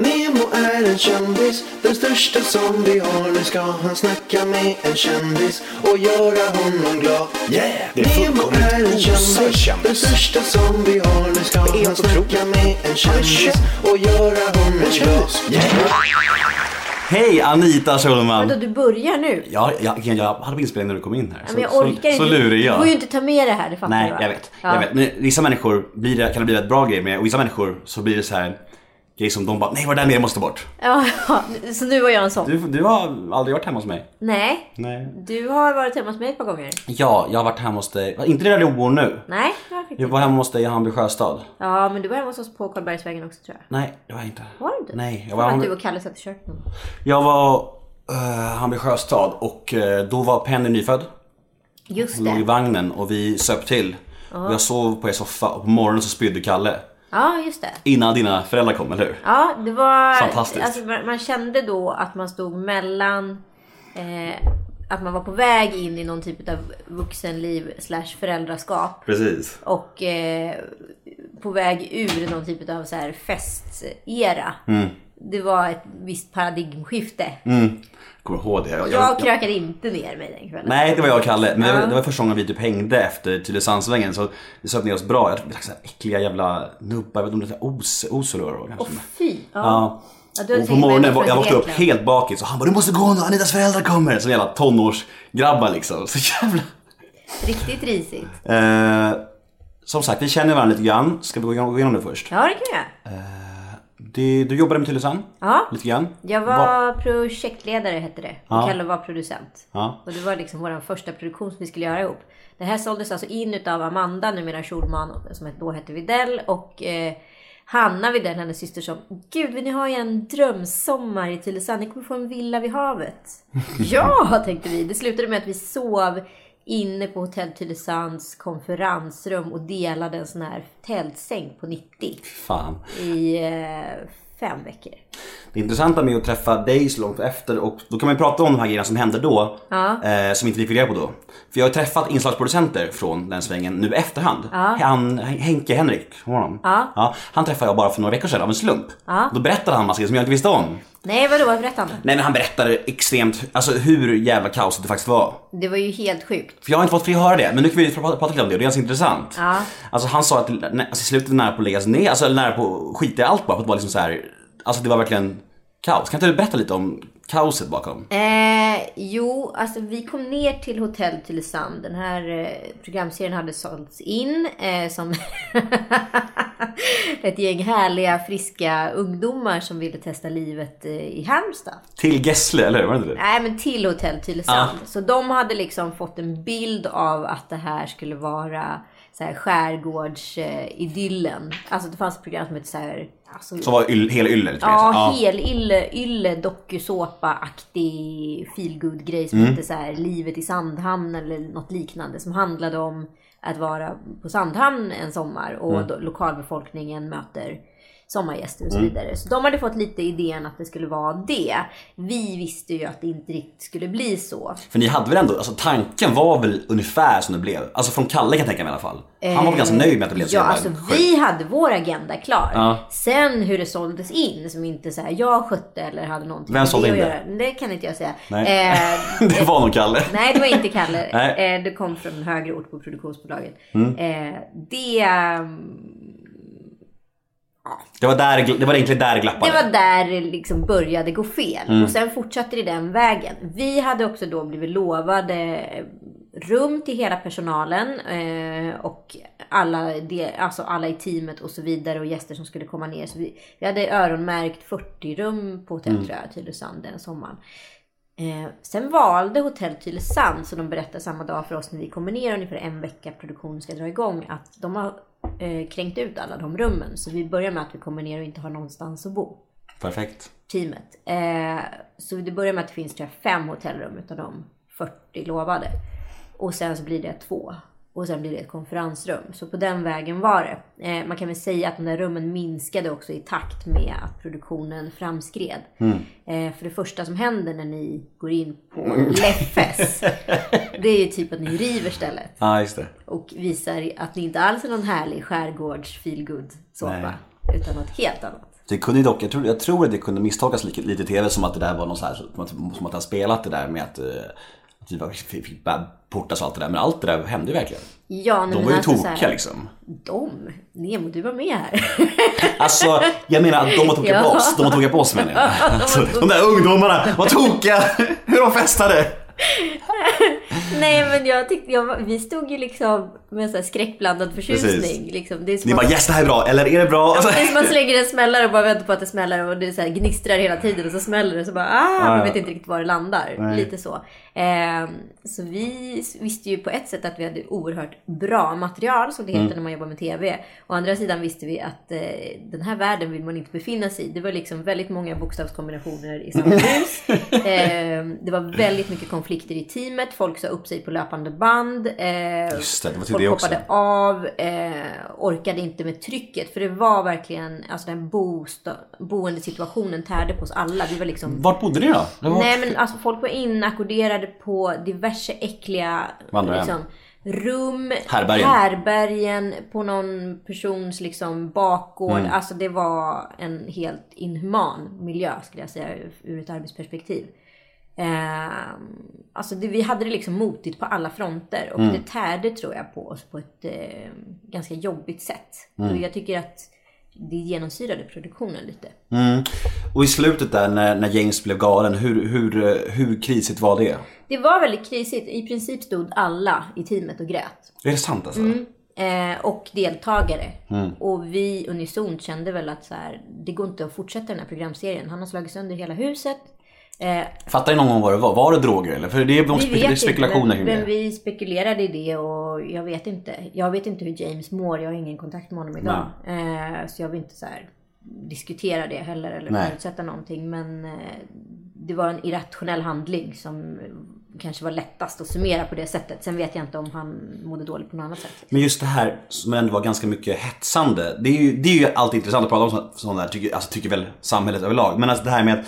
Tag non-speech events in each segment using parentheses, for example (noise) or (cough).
Nemo är en kändis, den största som vi har. Nu ska han snacka med en kändis och göra honom glad. Yeah, det är Nemo är en kändis, den största som vi har. Nu ska han snacka med en kändis och göra honom glad. Hej Anita Schulman! Vadå, du börjar nu? Ja, jag, jag hade på inspelning när du kom in här. Ja, men jag orkar så, så inte. lurig Du jag. får ju inte ta med det här, det fattar Nej, du jag vet. Ja. Jag vet. Men vissa människor blir det, kan det bli ett bra grej med och vissa människor så blir det så här grejer som de bara, nej vad det där med, det måste bort. Ja, (laughs) så nu var jag en sån. Du, du har aldrig varit hemma hos mig. Nej, Nej. du har varit hemma hos mig ett par gånger. Ja, jag har varit hemma hos dig. Inte där du bor nu. Nej, det jag. Jag var hemma hos dig i Hammarby sjöstad. Ja, men du var hemma hos oss på Karlbergsvägen också tror jag. Nej, det var jag inte. Var du inte? Nej, jag var, var att du och Kalle satt i köket. jag var uh, Hammarby sjöstad och eh, då var Penny nyfödd. Just Hon låg i det. vagnen och vi söp till. Och jag sov på er soffa och på morgonen så spydde Kalle. Ja, just det. Innan dina föräldrar kom, eller hur? Ja, det var... Fantastiskt. Alltså, man kände då att man stod mellan... Eh, att man var på väg in i någon typ av vuxenliv slash föräldraskap. Precis. Och eh, på väg ur någon typ av så här festera. Det var ett visst paradigmskifte. Mm. Kommer ihåg det. Jag, Jag krökade inte ner mig den kvällen. Nej, det var jag och Kalle. Men det, var, Ja. det var första gången vi typ hängde efter Tylösandsvängen. Så vi söp ner oss bra. Jag vi drack så här äckliga jävla nubbar. Jag vet inte om det är os, osolor kanske. Åh fy! Ja. Ja. Ja, Och på morgonen, var- jag vaknade upp helt bakis och han bara du måste gå nu, Anitas föräldrar kommer. Som jävla tonårsgrabbar liksom. Så jävla... Riktigt risigt. Eh, som sagt, vi känner varandra lite grann. Ska vi gå igenom, det först? Ja, det kan jag. Det, du jobbade med Tylösand? Ja. Lite grann? Jag var projektledare hette det. Och Ja. Kalle var producent. Ja. Och det var liksom vår första produktion som vi skulle göra ihop. Det här såldes alltså in utav Amanda, numera Schulman, som då hette Videll. Och eh, Hanna Videll, hennes syster som Gud, ni ha en drömsommar i Tylösand? Ni kommer få en villa vid havet. (laughs) ja, tänkte vi. Det slutade med att vi sov inne på Hotell Tylösands konferensrum och delade en sån här tältsäng på 90 Fan. i eh, fem veckor. Det intressanta med att träffa dig så långt efter och då kan man ju prata om de här grejerna som hände då. Ja. Eh, som inte vi fick reda på då. För jag har träffat inslagsproducenter från den svängen nu efterhand. Han, Henke Henrik, honom? Ja. Han träffade jag bara för några veckor sedan av en slump. Ja. Då berättade han massa grejer som jag inte visste om. Nej, vadå? Berätta nu. Nej men han berättade extremt, alltså hur jävla kaosigt det faktiskt var. Det var ju helt sjukt. För jag har inte fått fri höra det, men nu kan vi prata, prata lite om det och det är ganska intressant. Ja. Alltså han sa att alltså, i slutet nära på att läggas ner, alltså nära på att skita i allt bara för att det var liksom så här. Alltså det var verkligen kaos. Kan inte du berätta lite om kaoset bakom? Eh, jo, alltså vi kom ner till Hotell Tylösand. Den här eh, programserien hade sålts in eh, som (laughs) ett gäng härliga, friska ungdomar som ville testa livet eh, i Halmstad. Till Gessle, eller hur? Var det inte det? Nej, men till Hotell Tylösand. Så de hade liksom fått en bild av att det här skulle vara så här skärgårdsidyllen. Alltså det fanns ett program som hette så här... Alltså, Som var yll, hela Ylle lite Ja, mer. hel ylle, ylle dokusåpa-aktig feelgood grej som Mm. hette så här Livet i Sandhamn eller något liknande som handlade om att vara på Sandhamn en sommar och Mm. lokalbefolkningen möter sommargäster och så vidare. Så de hade fått lite idén att det skulle vara det. Vi visste ju att det inte riktigt skulle bli så. För ni hade väl ändå, alltså tanken var väl ungefär som det blev. Alltså från Kalle kan jag tänka mig i alla fall. Han var väl ganska nöjd med att det blev så Ja, alltså sjukt. vi hade vår agenda klar. Ja. Sen hur det såldes in, som inte så här, jag skötte eller hade någonting Vem sålde det in det? göra. Det kan inte jag säga. Nej. Eh, (laughs) det var nog Kalle. Nej, det var inte Kalle. Eh, det kom från en högre ort på produktionsbolaget. Mm. Eh, det, Det var, där, det var egentligen där det glappade. det var där det liksom började gå fel. Mm. Och sen fortsatte det den vägen. Vi hade också då blivit lovade rum till hela personalen eh, och alla, det, alltså alla i teamet och så vidare och gäster som skulle komma ner. Så vi, vi hade öronmärkt 40 rum på Hotell tror jag, Tylösand den sommaren. Eh, sen valde Hotell Tylösand, som de berättade samma dag för oss när vi kommer ner ungefär en vecka produktionen ska dra igång, att de har eh, kränkt ut alla de rummen. Så vi börjar med att vi kommer ner och inte har någonstans att bo. Perfekt. Teamet. Eh, så det börjar med att det finns tror jag, fem hotellrum utav de 40 lovade. Och sen så blir det två. Och sen blir det ett konferensrum. Så på den vägen var det. Eh, man kan väl säga att de där rummen minskade också i takt med att produktionen framskred. Eh, för det första som händer när ni går in på Leffes. (laughs) det är ju typ att ni river stället. Ja, just det. Och visar att ni inte alls är någon härlig skärgårds feelgood såpa. Utan något helt annat. Det kunde dock, jag tror, jag tror att det kunde misstolkas lite, lite i TV som att det där var någon så här, som att, som att han spelat det där med att, att vi fick, portas och allt det där. Men allt det där hände verkligen. Ja, nej, De var ju alltså så tokiga här- liksom. De? Nemo, du var med här. (laughs) Alltså, jag menar att de var tokiga på Ja. oss. De var tokiga på oss menar jag. (laughs) Alltså, de där ungdomarna var tokiga. Hur de festade. (laughs) Nej men jag tyckte, jag, vi stod ju liksom med sån här skräckblandad förtjusning. Liksom. Det är Ni att- bara yes det här är bra, eller är det bra? Alltså, Det är som att man (laughs) slänger en smällare och bara väntar på att det smäller och det så här gnistrar hela tiden och så smäller det så bara ah, Ja, man ja. vet inte riktigt var det landar. Nej. Lite så. Ehm, så vi visste ju på ett sätt att vi hade oerhört bra material som det Mm. heter när man jobbar med TV. Å andra sidan visste vi att eh, den här världen vill man inte befinna sig i. Det var liksom väldigt många bokstavskombinationer i samma (laughs) hus. Ehm, det var väldigt mycket konflikter i teamet. Folk sa upp sig på löpande band. Eh, Just det, det var till Folk det också. hoppade av, eh, orkade inte med trycket. För det var verkligen, alltså den bosta, boendesituationen tärde på oss alla. Vi var liksom... Vart bodde ni då? Var... Nej men alltså folk var inackorderade på diverse äckliga Vandrarhem. liksom, rum, Härbärgen. härbärgen, på någon persons liksom bakgård. Mm. Alltså det var en helt inhuman miljö skulle jag säga ur ett arbetsperspektiv. Eh, alltså det, vi hade det liksom motigt på alla fronter och Mm. det tärde tror jag på oss på ett eh, ganska jobbigt sätt. Mm. Och jag tycker att det genomsyrade produktionen lite. Mm. Och i slutet där när, när James blev galen, hur, hur, hur krisigt var det? Det var väldigt krisigt. I princip stod alla i teamet och grät. Är det sant alltså? Eh, och deltagare. Mm. Och vi unisont kände väl att så här, det går inte att fortsätta den här programserien. Han har slagit sönder hela huset. Eh, Fattar ni någon gång vad det var? Var det droger eller? För det är, vi spek- spekulationer inte, kring men, det. men vi spekulerade i det och jag vet inte. Jag vet inte hur James mår. Jag har ingen kontakt med honom idag. Eh, så jag vill inte så här diskutera det heller eller Nej. förutsätta någonting. Men eh, det var en irrationell handling som kanske var lättast att summera på det sättet. Sen vet jag inte om han mådde dåligt på något annat sätt. Men just det här som ändå var ganska mycket hetsande. Det är ju, det är ju alltid intressant att prata om så- sånt där, tycker, alltså, tycker väl samhället överlag. Men alltså det här med att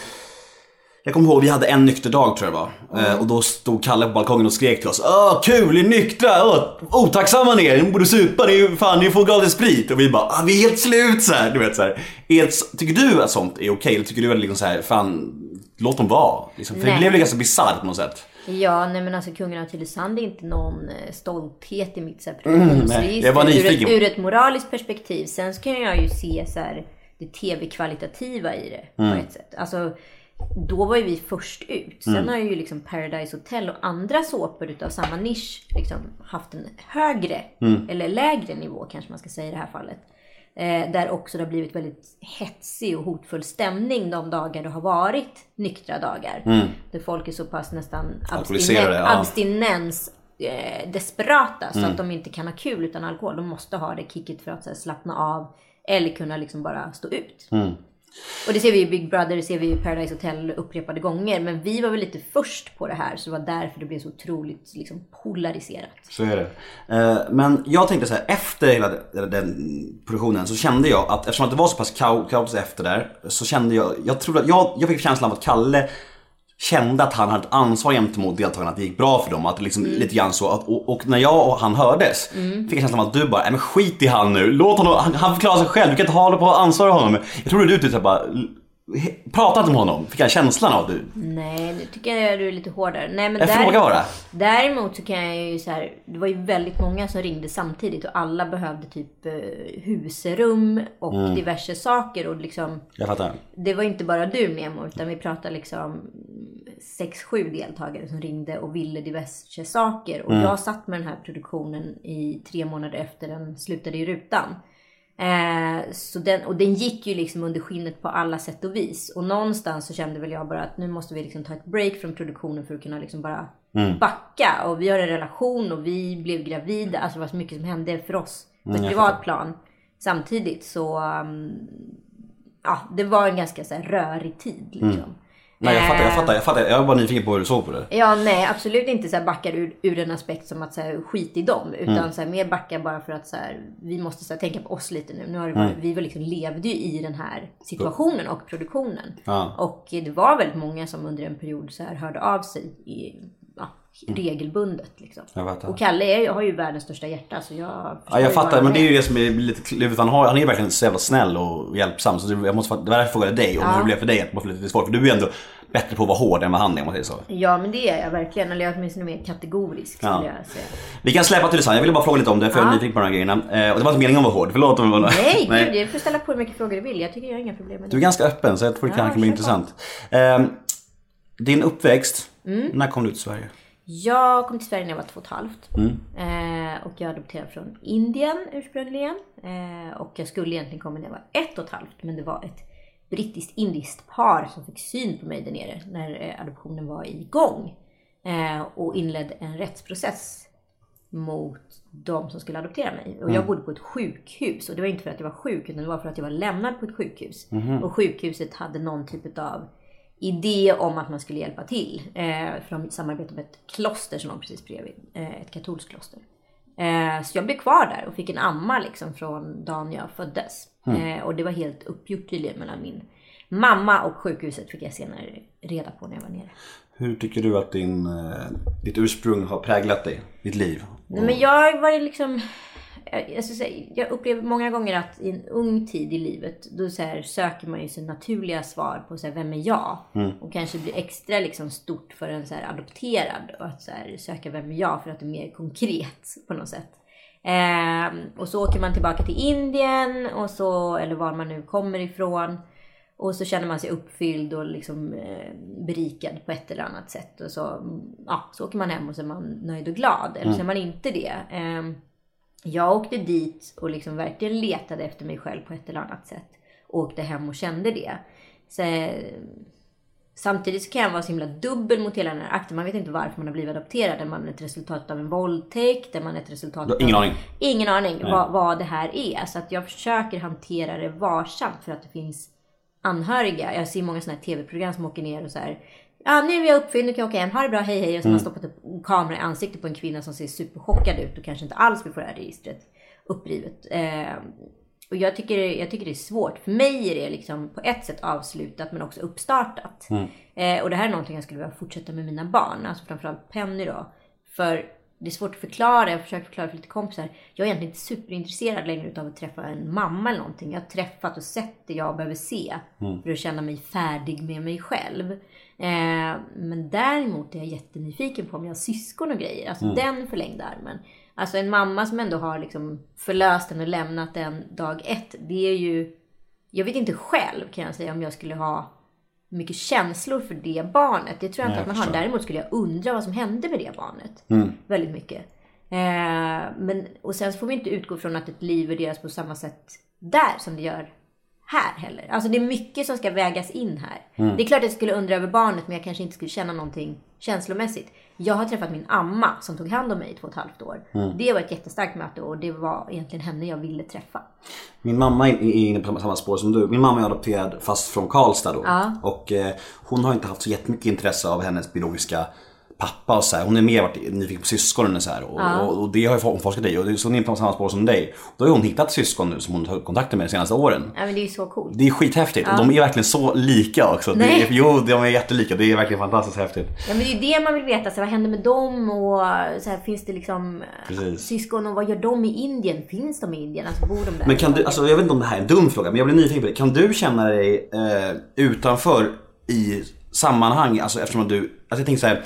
jag kommer ihåg, vi hade en nykter dag tror jag det var. Eh, och då stod Kalle på balkongen och skrek till oss. Åh, kul, ni är nyktra! Åh, otacksamma ni är, ni borde supa, ni, fan, ni får gratis sprit. Och vi bara, ah, vi är helt slut så här, du vet så här. Är det, tycker du att sånt är okej? Eller tycker du att liksom så här, fan, låt dem vara? Liksom, för det Nej. blev ju ganska bisarrt på något sätt. Ja, nej men alltså kungen av Tylösand är inte någon eh, stolthet i mitt Mm, produktionsregister. var ur, ur ett moraliskt perspektiv. Sen så kan jag ju se så här, det tv-kvalitativa i det Mm. på ett sätt. Alltså, då var ju vi först ut. Sen Mm. har ju liksom Paradise Hotel och andra såpor utav samma nisch liksom haft en högre Mm. eller lägre nivå kanske man ska säga i det här fallet. Eh, där också det har blivit väldigt hetsig och hotfull stämning de dagar det har varit nyktra dagar. Där folk är så pass nästan Mm. Abstinen- ja. abstinens eh, desperata så Mm. att de inte kan ha kul utan alkohol. De måste ha det kicket för att här, slappna av eller kunna liksom bara stå ut. Och det ser vi i Big Brother, det ser vi i Paradise Hotel upprepade gånger. Men vi var väl lite först på det här så det var därför det blev så otroligt liksom, polariserat. Så är det. Eh, men jag tänkte så här, efter hela den- produktionen så kände jag att eftersom att det var så pass kaotiskt efter där så kände jag, jag tror att jag, jag fick känslan av att Kalle kände att han hade ett ansvar gentemot deltagarna, att det gick bra för dem. Att det liksom lite grann så. Att, och, och när jag och han hördes fick jag känslan av att du bara, nej men skit i han nu. Låt honom, han, han förklarar sig själv. Du kan inte hålla på och ansvara honom. Jag tror du typ bara, he- prata inte med honom. Fick jag känslan av du. Nej, nu tycker jag du är lite hårdare. Nej, men Jag frågar bara. Däremot så kan jag ju så här, det var ju väldigt många som ringde samtidigt och alla behövde typ eh, husrum och Mm. diverse saker och liksom Jag fattar. det var inte bara du Nemo utan vi pratade liksom sex, sju deltagare som ringde och ville diverse saker. Och jag satt med den här produktionen i tre månader efter den slutade i rutan. Eh, så den, och den gick ju liksom under skinnet på alla sätt och vis. Och någonstans så kände väl jag bara att nu måste vi liksom ta ett break från produktionen för att kunna liksom bara backa. Och vi har en relation och vi blev gravida. Alltså det var så mycket som hände för oss på ett jag privat plan. Samtidigt så um, ja, det var en ganska så här, rörig tid. Liksom. Nej jag fattar, jag Eh, fattar, jag fattar. Jag var bara nyfiken på hur du såg på det. Ja, nej, absolut inte så här backar ur, ur en aspekt som att så här, skit i dem. Utan Mm. så här, mer backar bara för att så här, vi måste så här, tänka på oss lite nu. nu har det Mm. Vi var liksom, levde ju i den här situationen och produktionen. Ja. Och det var väldigt många som under en period så här, hörde av sig i, regelbundet. Liksom. Jag. Och Kalle är, har ju världens största hjärta så jag Ja, jag fattar, men det är ju det som är lite klurigt. Han, har, han är verkligen så jävla snäll och hjälpsam. Så det, jag måste, det var därför jag frågade dig om Ja. hur det blev för dig. Att det var lite svårt. För du är ju ändå bättre på att vara hård än vad han är om man säger så. Ja men det är jag verkligen. Eller jag är åtminstone mer kategorisk Ja. skulle jag säga. Vi kan släppa till design. Jag ville bara fråga lite om det för jag är nyfiken på de här grejerna. Eh, och det var inte meningen att vara hård. Förlåt om jag var Nej, (laughs) gud, du får ställa på hur mycket frågor du vill. Jag tycker jag har inga problem med Du är det. ganska öppen så jag tror det Ja, kan bli intressant. Eh, din uppväxt, Mm. när kom du till Sverige? Jag kom till Sverige när jag var två och ett halvt. Mm. Eh, och jag adopterade från Indien ursprungligen. Eh, och jag skulle egentligen komma när jag var ett och ett halvt. Men det var ett brittiskt-indiskt par som fick syn på mig där nere när eh, adoptionen var igång. Eh, och inledde en rättsprocess mot de som skulle adoptera mig. Och jag bodde på ett sjukhus. Och det var inte för att jag var sjuk utan det var för att jag var lämnad på ett sjukhus. Och sjukhuset hade någon typ av idé om att man skulle hjälpa till. Eh, för de samarbetade med ett kloster som låg precis bredvid. Eh, ett katolskt kloster. Eh, så jag blev kvar där och fick en amma liksom från dagen jag föddes. Eh, och det var helt uppgjort tydligen mellan min mamma och sjukhuset fick jag senare reda på när jag var nere. Hur tycker du att din, eh, ditt ursprung har präglat dig? Ditt liv? Nej, men jag var liksom... Jag, jag, säga, jag upplever många gånger att i en ung tid i livet då så här, söker man ju sin naturliga svar på så här, vem är jag? Och kanske blir extra liksom, stort för en så här, adopterad och att så här, söka vem är jag för att det är mer konkret på något sätt. Ehm, och så åker man tillbaka till Indien och så, eller var man nu kommer ifrån. Och så känner man sig uppfylld och liksom eh, berikad på ett eller annat sätt. Och så, mm, ja, så åker man hem och så är man nöjd och glad. Eller så är man inte det. Ehm, jag åkte dit och liksom verkligen letade efter mig själv på ett eller annat sätt. Och åkte hem och kände det. Så, eh, samtidigt så kan jag vara så himla dubbel mot hela den här akten. Man vet inte varför man har blivit adopterad. Är man ett resultat av en våldtäkt? Är man ett resultat har ingen av... aning? Ingen aning vad, vad det här är. Så att jag försöker hantera det varsamt för att det finns anhöriga. Jag ser många sådana här tv-program som åker ner och så här. Ja, nu är jag uppfylld, nu kan jag åka hem. Ha det bra, hej hej. Och så har man stoppat upp en kamera i ansiktet på en kvinna som ser superchockad ut och kanske inte alls vill få det här registret upprivet. Eh, och jag tycker, jag tycker det är svårt. För mig är det liksom på ett sätt avslutat men också uppstartat. Eh, och det här är någonting jag skulle vilja fortsätta med mina barn. Alltså framförallt Penny då. För det är svårt att förklara. Jag försöker förklara för lite kompisar. Jag är egentligen inte superintresserad längre utav att träffa en mamma eller någonting. Jag har träffat och sett det jag behöver se. För att känna mig färdig med mig själv. Eh, men däremot är jag jättenyfiken på om jag har syskon och grejer. Alltså den förlängda armen. Alltså en mamma som ändå har liksom förlöst den och lämnat den dag ett. Det är ju... Jag vet inte själv kan jag säga om jag skulle ha mycket känslor för det barnet. Det tror jag inte Nej, att man har. Däremot skulle jag undra vad som hände med det barnet. Väldigt mycket. Eh, men, och sen så får vi inte utgå från att ett liv värderas på samma sätt där som det gör här heller. Alltså det är mycket som ska vägas in här. Det är klart att jag skulle undra över barnet men jag kanske inte skulle känna någonting känslomässigt. Jag har träffat min amma som tog hand om mig i två och ett halvt år. Det var ett jättestarkt möte och det var egentligen henne jag ville träffa. Min mamma är är inne på samma spår som du. Min mamma är adopterad fast från Karlstad då. Ja. Och eh, hon har inte haft så jättemycket intresse av hennes biologiska pappa och så här. Hon är mer varit nyfiken på syskonen och så här. Och, och, och det har hon forskat i. Och det är så hon är på samma spår som dig. Då har hon hittat syskon nu som hon har kontakter med de senaste åren. Ja men det är ju så coolt. Det är skithäftigt. Och de är verkligen så lika också. Det Nej. är, jo, de är jättelika. Det är verkligen fantastiskt häftigt. Ja men det är ju det man vill veta. Så vad händer med dem? Och så här, finns det liksom eh, Precis. syskon? Och vad gör de i Indien? Finns de i Indien? Alltså bor de där? Men kan du, alltså jag vet inte om det här är en dum fråga, men jag blir nyfiken på det. Kan du känna dig eh, utanför i sammanhang, alltså eftersom du, alltså jag tänker så här.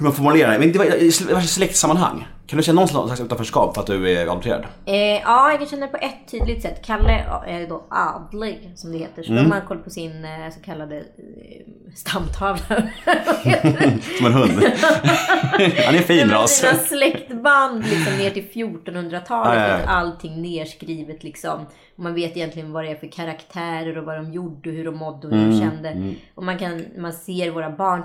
Hur man formulerar det, men det var i sl- släktsammanhang. Kan du känna någon slags utanförskap för att du är adopterad? Eh, ja, jag kan känna det på ett tydligt sätt. Kalle är då adlig, som det heter. Så Mm. om man kollar på sin eh, så kallade eh, stamtavla. (laughs) Som en hund. (laughs) Han är fin ras. Sina släktband liksom ner till 1400-talet. Ja, ja, ja. Allting nerskrivet liksom. Man vet egentligen vad det är för karaktärer och vad de gjorde och hur de mådde och hur Mm, de kände. Och man, kan, man ser våra barn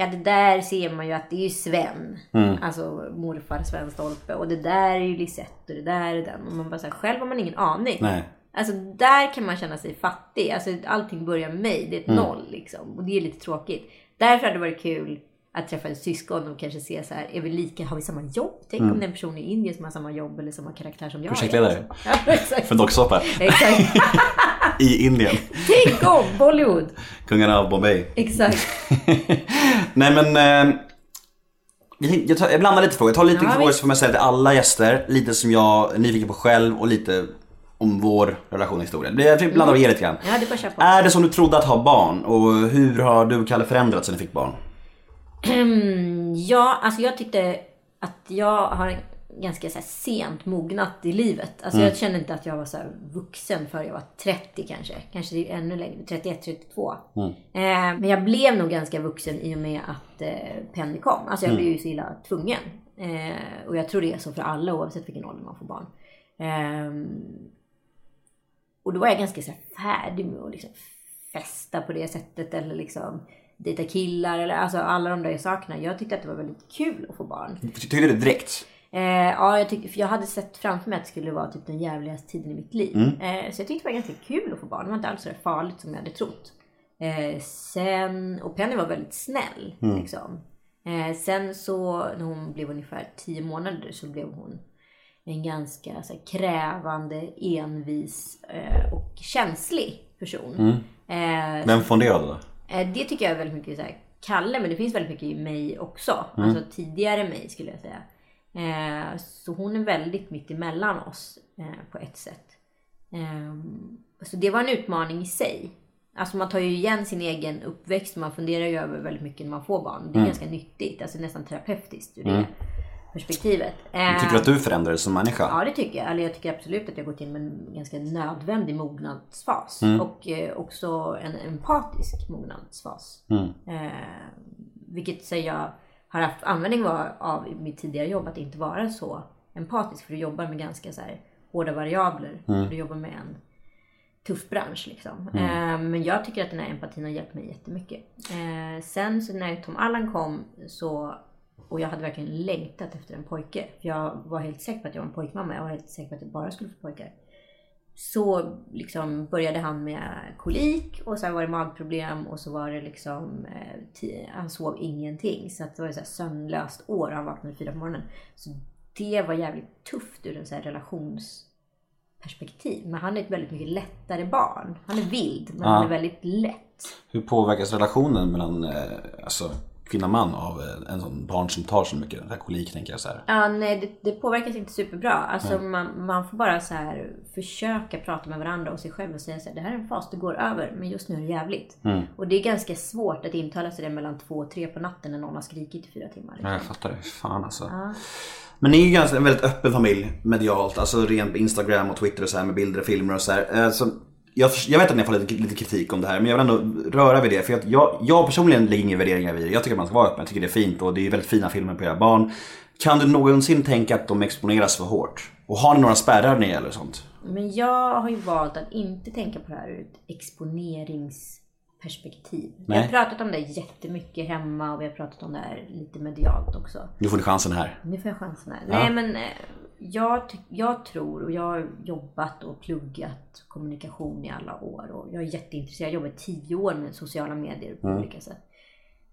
Ja det där ser man ju att det är ju Sven. Alltså morfar Sven Stolpe. Och det där är ju Lisette och det där är den. Och man bara så här, själv har man ingen aning. Nej. Alltså där kan man känna sig fattig. Alltså allting börjar med mig. Det är ett noll liksom. Och det är lite tråkigt. Därför hade det varit kul att träffa en syskon och kanske se så här, är vi lika, har vi samma jobb? Tänk om det är en person i Indien som har samma jobb eller samma karaktär som jag. Projektledare. Ja, (laughs) exakt. För docksåpa exakt. (laughs) i Indien. Tänk om Bollywood. Kungarna av Bombay. Exakt. (laughs) Nej men... Eh, jag, tar, jag blandar lite frågor. Jag tar lite Ja, frågor som jag ställer till alla gäster. Lite som jag är nyfiken på själv och lite om vår relation och historia. Jag blandar och ger lite grann. Ja, det är köpa. Är det som du trodde att ha barn? Och hur har du och Kalle förändrats sen ni fick barn? (clears throat) Ja, alltså jag tyckte att jag har ganska så sent mognat i livet. Alltså Mm. jag kände inte att jag var så vuxen förrän jag var 30 kanske. Kanske ännu längre, 31, 32. Mm. Eh, men jag blev nog ganska vuxen i och med att eh, Penny kom. Alltså jag Mm. blev ju så illa tvungen. Eh, och jag tror det är så för alla oavsett vilken ålder man får barn. Ehm, och då var jag ganska så färdig med att liksom festa på det sättet eller liksom dejta killar eller alltså alla de där sakerna. Jag tyckte att det var väldigt kul att få barn. Tyckte du det direkt? Eh, ja, jag, för jag hade sett framför mig att det skulle vara typ den jävligaste tiden i mitt liv. Eh, så jag tyckte det var ganska kul att få barn. Det var inte alls så farligt som jag hade trott. Eh, sen, och Penny var väldigt snäll. Liksom. Eh, sen så när hon blev ungefär 10 månader så blev hon en ganska så här, krävande, envis eh, och känslig person. Eh, Vem fonderade då? Eh, Det tycker jag är väldigt mycket så här, Kalle, men det finns väldigt mycket i mig också. Alltså tidigare mig skulle jag säga. Eh, så hon är väldigt mitt emellan oss eh, på ett sätt. Eh, så det var en utmaning i sig. Alltså man tar ju igen sin egen uppväxt. Man funderar ju över väldigt mycket när man får barn. Det är ganska nyttigt. Alltså nästan terapeutiskt ur det perspektivet. Eh, Tycker du att du förändrades som människa? Ja, det tycker jag. Eller jag tycker absolut att jag gått in med en ganska nödvändig mognadsfas. Och eh, också en empatisk mognadsfas. Eh, vilket säger jag har haft användning av, i mitt tidigare jobb. Att inte vara så empatisk. För du jobbar med ganska så här, hårda variabler. Du jobbar med en tuff bransch liksom. Eh, men jag tycker att den här empatin har hjälpt mig jättemycket. Eh, sen så när Tom Allan kom så och jag hade verkligen längtat efter en pojke. För jag var helt säker på att jag var en pojkmamma. Jag var helt säker på att jag bara skulle få pojkar. Så liksom började han med kolik och sen var det magproblem och så var det liksom, eh, han sov ingenting. Så att det var ett så här sömnlöst år. Han vaknade fyra på morgonen. Så det var jävligt tufft ur en så relationsperspektiv. Men han är ett väldigt mycket lättare barn. Han är vild men han är väldigt lätt. Hur påverkas relationen mellan eh, alltså, kvinna och man av eh, en sån barn som tar så mycket? Det här kolik tänker jag så här. Ja, nej, det, det påverkas inte superbra. Alltså, man, man får bara så här försöka prata med varandra och sig själv och säga så här, det här är en fas, det går över, men just nu är det jävligt. Och det är ganska svårt att intala sig det mellan två och tre på natten när någon har skrikit i fyra timmar. Ja, jag fattar det. Fan alltså. Men ni är ju ganska en väldigt öppen familj medialt. Alltså rent på Instagram och Twitter och så här med bilder och filmer och så här. Eh, Så jag, jag vet att ni har fått lite, lite kritik om det här men jag vill ändå röra vid det. För att jag, jag personligen lägger inga värderingar vid det. Jag tycker att man ska vara öppen. Jag tycker det är fint och det är väldigt fina filmer på era barn. Kan du någonsin tänka att de exponeras för hårt? Och har ni några spärrar när det gäller sånt? Men jag har ju valt att inte tänka på det här ur ett exponeringsperspektiv. Vi har Nej. pratat om det jättemycket hemma och vi har pratat om det här lite medialt också. Nu får ni chansen här. Nu får jag chansen här. Nej men eh, jag, jag tror och jag har jobbat och pluggat kommunikation i alla år och jag är jätteintresserad. Jag har jobbat tio år med sociala medier på olika sätt.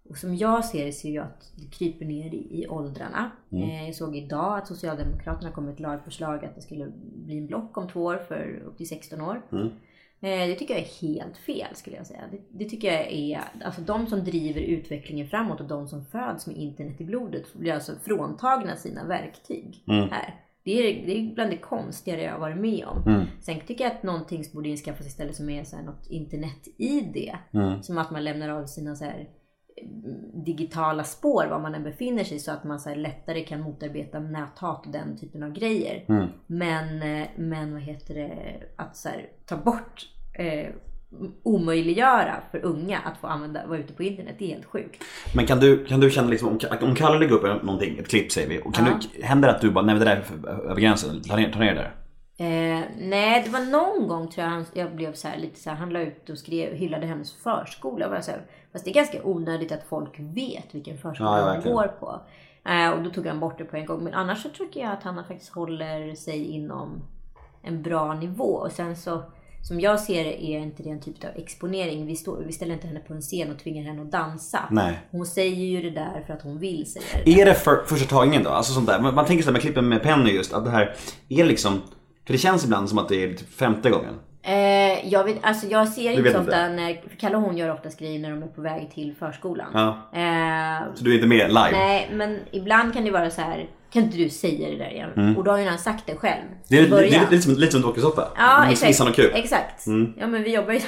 Och som jag ser det ser jag att det kryper ner i, i åldrarna. Eh, jag såg idag att Socialdemokraterna kom med ett lagförslag att det skulle bli en block om två år för upp till 16 år. Eh, Det tycker jag är helt fel skulle jag säga. Det, det tycker jag är, alltså de som driver utvecklingen framåt och de som föds med internet i blodet blir alltså fråntagna sina verktyg här. Det är, det är bland det konstigaste jag har varit med om. Mm. Sen tycker jag att någonting borde inskaffas istället som är så här något internet-id. Mm. Som att man lämnar av sina så här eh, digitala spår var man än befinner sig så att man så lättare kan motarbeta näthat och den typen av grejer. Mm. Men, eh, men vad heter det, att så här, ta bort eh, omöjliggöra för unga att få använda, vara ute på internet. Det är helt sjukt. Men kan du, kan du känna liksom, om, om Kalle lägger upp någonting, ett klipp säger vi. Och kan Ja. du, händer det att du bara, nej men det där är över gränsen, ta ner, ta ner det där. Eh, nej, det var någon gång tror jag han, jag blev så här, lite så här, han la ut och skrev, hyllade hennes förskola. Var jag så här, fast det är ganska onödigt att folk vet vilken förskola Ja, verkligen. går på. Eh, och då tog han bort det på en gång. Men annars så tycker jag att han faktiskt håller sig inom en bra nivå. Och sen så, som jag ser det, är inte det en typ av exponering. Vi, står, vi ställer inte henne på en scen och tvingar henne att dansa. Nej. Hon säger ju det där för att hon vill säga det. Är det för, första tagningen då? Alltså sånt där. Man, tänker här med klippen med Penny just, att det här är liksom, för det känns ibland som att det är typ femte gången. Eh, jag, vet, alltså jag ser inte så inte. ofta när, Kalle och hon gör oftast grejer när de är på väg till förskolan. Ja. Eh, Så du är inte med live? nej, men ibland kan det vara så här. Kan inte du säga det där igen? Och då har ju han sagt det själv. Mm. Det är, lite, det är lite, som, lite som dokusåpa. Ja, exakt. Exakt. Ja, men vi jobbar ju.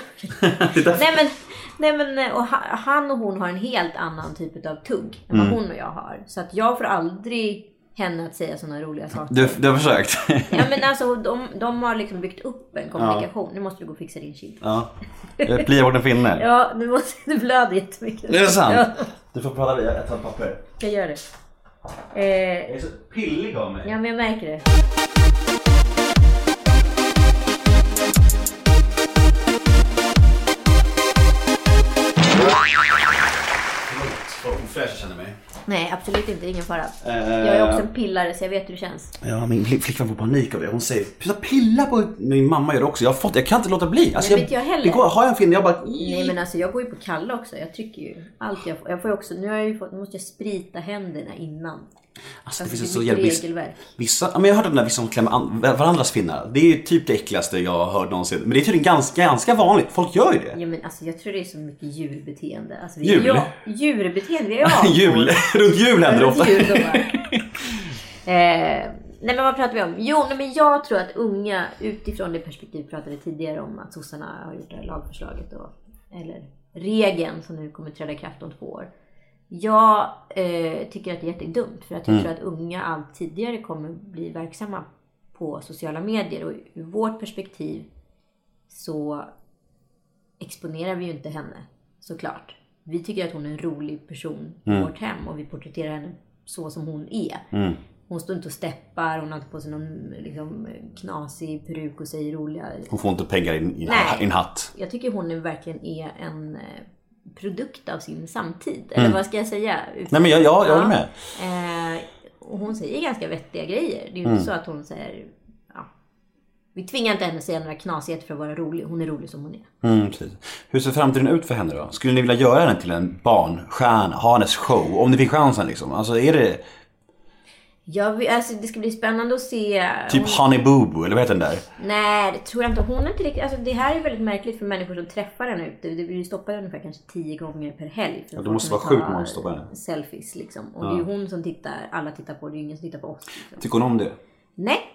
(laughs) Nej men, nej men och ha- han och hon har en helt annan typ av tugg än Mm. vad hon och jag har. Så att jag får aldrig henne att säga sådana roliga saker. Du, du har försökt? (laughs) Ja men alltså de, de har liksom byggt upp en kommunikation. Nu måste du gå och fixa din kind. ja. Jag pliar bort en finne. Ja, nu måste du blöda jättemycket. Är det sant? Ja, Du får prata, jag tar papper. jag gör det. Eh, Jag är så pillig av mig. ja men jag märker det. Vad ofräsch jag känner mig. Nej absolut inte, ingen fara. Eh. Jag är också en pillare så jag vet hur det känns. Ja, min flick- flickvän får panik av det. Hon säger sluta pilla på... Min mamma gör det också. Jag har fått Jag kan inte låta bli. Alltså, Nej, vet jag heller. Det går, har jag en finne, jag bara... Nej men alltså jag går ju på Kalle också. Jag trycker ju allt jag får. Jag får också, nu har jag ju fått, nu måste jag sprita händerna innan. Alltså, det finns det så jävla... regelverk. vissa, ja, men jag hört om där vissa som klämmer an, varandras finnar. Det är ju typ det äckligaste jag har hört någonsin. Men det är tydligen ganska, ganska vanligt. Folk gör ju det. Ja men alltså jag tror det är så mycket djurbeteende. Alltså, vi Jul? Ja, djurbeteende, vi är ju Jul. (laughs) Runt jul händer det ofta. jul (laughs) eh, nej men vad pratar vi om? Jo, nej, men jag tror att unga utifrån det perspektiv vi pratade tidigare om att sossarna har gjort det här lagförslaget då, eller regeln som nu kommer träda i kraft om två år. Jag eh, tycker att det är jättedumt för att jag tror att unga allt tidigare kommer bli verksamma på sociala medier och ur vårt perspektiv så exponerar vi ju inte henne såklart. Vi tycker att hon är en rolig person i vårt hem och vi porträtterar henne så som hon är. Hon står inte och steppar, hon har inte på sig någon liksom, knasig peruk och säger roliga... Hon får inte pengar i en hatt. Jag tycker hon är, verkligen är en eh, produkt av sin samtid. Eller vad ska jag säga? Nej men jag, jag, jag håller med. Eh, och hon säger ganska vettiga grejer. Det är ju inte så att hon säger... Ja, vi tvingar inte henne att säga några knasigheter för att vara rolig. Hon är rolig som hon är. Mm, precis. Hur ser framtiden ut för henne då? Skulle ni vilja göra henne till en barnstjärna? Ha hennes show? Om ni fick chansen liksom. Alltså är det Jag, alltså, det ska bli spännande att se. typ hon, Honey Boo Boo eller vad heter den där? Nej, det tror jag inte. Hon är inte riktigt... Alltså, det här är väldigt märkligt för människor som träffar henne ute. Det blir stoppade ungefär kanske tio gånger per helg. Ja, det måste vara sjukt många som stoppar henne. Selfies liksom. Och det är hon som tittar. Alla tittar på. Det är ingen som tittar på oss. Liksom. Tycker hon om det? Nej.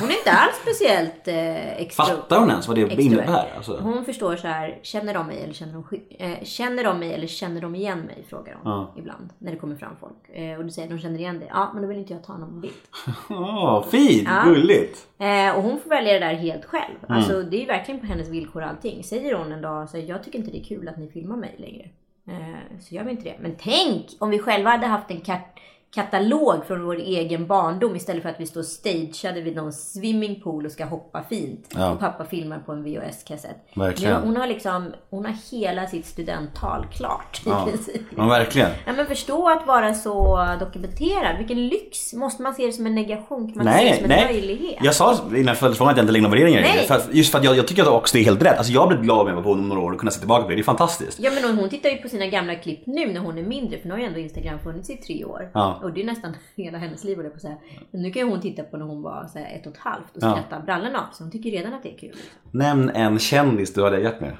Hon är inte alls speciellt eh, extro... Fattar hon ens vad det extrovert. innebär? Alltså. Hon förstår så här, känner de mig eller känner de, eh, känner de mig eller känner de igen mig? Frågar hon Ja. ibland när det kommer fram folk. Eh, och du säger de känner igen dig. Ja, men då vill inte jag ta någon bild. (laughs) Åh, fint! Ja. Gulligt! Eh, och hon får välja det där helt själv. Mm. Alltså det är ju verkligen på hennes villkor allting. Säger hon en dag så jag tycker inte det är kul att ni filmar mig längre. Eh, så gör vi inte det. Men tänk om vi själva hade haft en kat- katalog från vår egen barndom istället för att vi står stageade vid någon swimmingpool och ska hoppa fint. Ja. Och pappa filmar på en VHS-kassett. Verkligen. Hon har liksom, hon har hela sitt studenttal klart Ja. Ja, verkligen. Ja, men förstå att vara så dokumenterad. Vilken lyx! Måste man se det som en negation? Kan man se det Nej, som en nej. möjlighet? Jag sa innan jag följde frågan att jag inte lägger några värderingar Nej. För att, just för att jag, jag tycker att också det är helt rätt. Alltså jag blir glad om jag var på om några år och kunna se tillbaka på det. Det är fantastiskt. Ja men hon tittar ju på sina gamla klipp nu när hon är mindre för nu har ju ändå Instagram funnits i tre år. Ja. Och det är nästan (laughs) hela hennes liv på säga. Men nu kan ju hon titta på när hon var så ett och ett halvt och Ja. skratta brallorna av. Så hon tycker redan att det är kul. Nämn en kändis du hade gett med.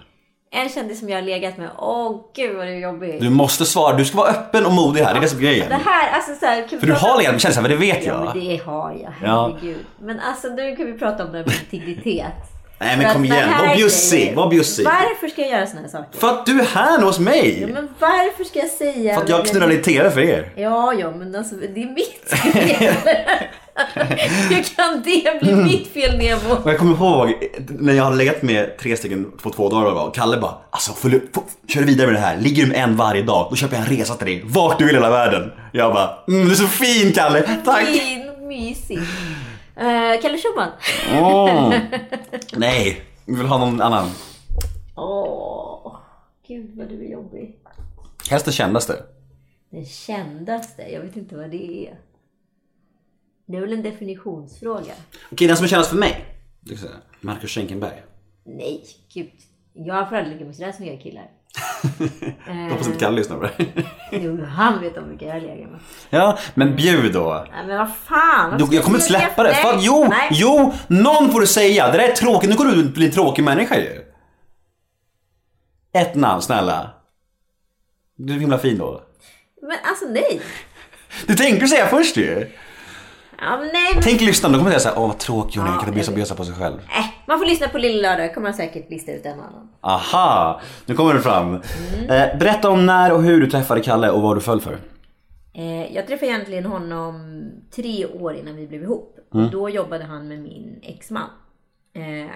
En kändis som jag har legat med. Åh gud vad det är jobbigt. Du måste svara, du ska vara öppen och modig här, det är det som är grejen. Det här, alltså så här, För du har legat med kändisar, men det vet Ja, jag. men det har jag. Ja. Herregud. Men alltså nu kan vi prata om det här med integritet. Nej men kom igen, var bjussig, var bjussig. Varför ska jag göra såna här saker? För att du är här hos mig! Ja, men varför ska jag säga... För att jag knullar i TV för er. Ja, ja, men alltså det är mitt fel. (laughs) Hur kan det bli mitt fel Nemo? Och jag kommer ihåg när jag hade legat med tre stycken på två dagar och Kalle bara Alltså du, får, kör vidare med det här, ligger du med en varje dag då köper jag en resa till dig vart du vill i hela världen. Jag bara mm, du är så fin Kalle, tack! Fin, mysig. Uh, Kalle Schumann. Åh. (laughs) Nej, vi vill ha någon annan. Åh, gud vad du är jobbig. Helst det kändaste. Den kändaste, jag vet inte vad det är. Det är väl en definitionsfråga. Okej, den som är kändast för mig. Marcus Schenkenberg. Nej, gud. Jag aldrig ligga med sådär snygga killar. Jag hoppas inte Kalle lyssnar på det. Jo, han vet om vilka jag lägger med. Ja, men bjud då. Nej men vad fan. Du, jag kommer inte släppa det. Fan, jo, Nej. jo, någon får du säga. Det där är tråkigt. Nu går du ut och blir en tråkig människa ju. Ett namn, snälla. Du är himla fin då. Men alltså nej. Du tänkte säga först ju. Ja, men nej. Men... Tänk lyssnarna, de kommer säga såhär, åh vad tråkig hon är, kan inte bjussa bjussa på sig själv. Äh, man får lyssna på Lilla Lördag, kommer man säkert lista ut en och annan. Aha, nu kommer det fram. Mm. Eh, berätta om när och hur du träffade Kalle och vad du föll för. Eh, jag träffade egentligen honom tre år innan vi blev ihop. Mm. Då jobbade han med min exman. Eh,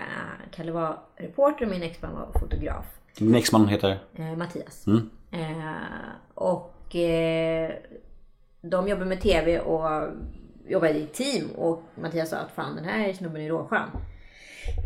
Kalle var reporter och min exman var fotograf. Din exman heter? Eh, Mattias. Mm. Eh, och eh, de jobbar med TV och jobbade i team. Och Mattias sa att fan den här snubben är råskön.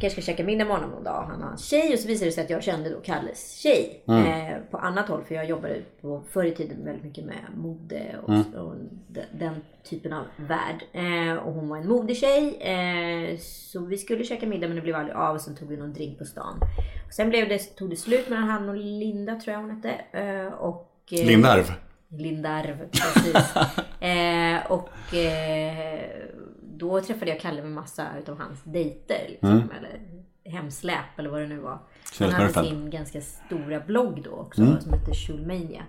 Kanske ska käka middag med honom någon dag. Han har en tjej och så visade det sig att jag kände då Kalles tjej. Eh, på annat håll för jag jobbade på, förr i tiden väldigt mycket med mode och, och den, den typen av värld. Eh, och hon var en modetjej. Eh, så vi skulle käka middag men det blev aldrig av och sen tog vi någon drink på stan. Och sen blev det, tog det slut mellan han och Linda tror jag hon hette. Eh, och, eh, Lindarv. Lindarv, precis. (laughs) eh, och eh, då träffade jag Kalle med massa utav hans dejter. Liksom, Eller hemsläp eller vad det nu var. Han hade sin ganska stora blogg då också som hette Schulmania.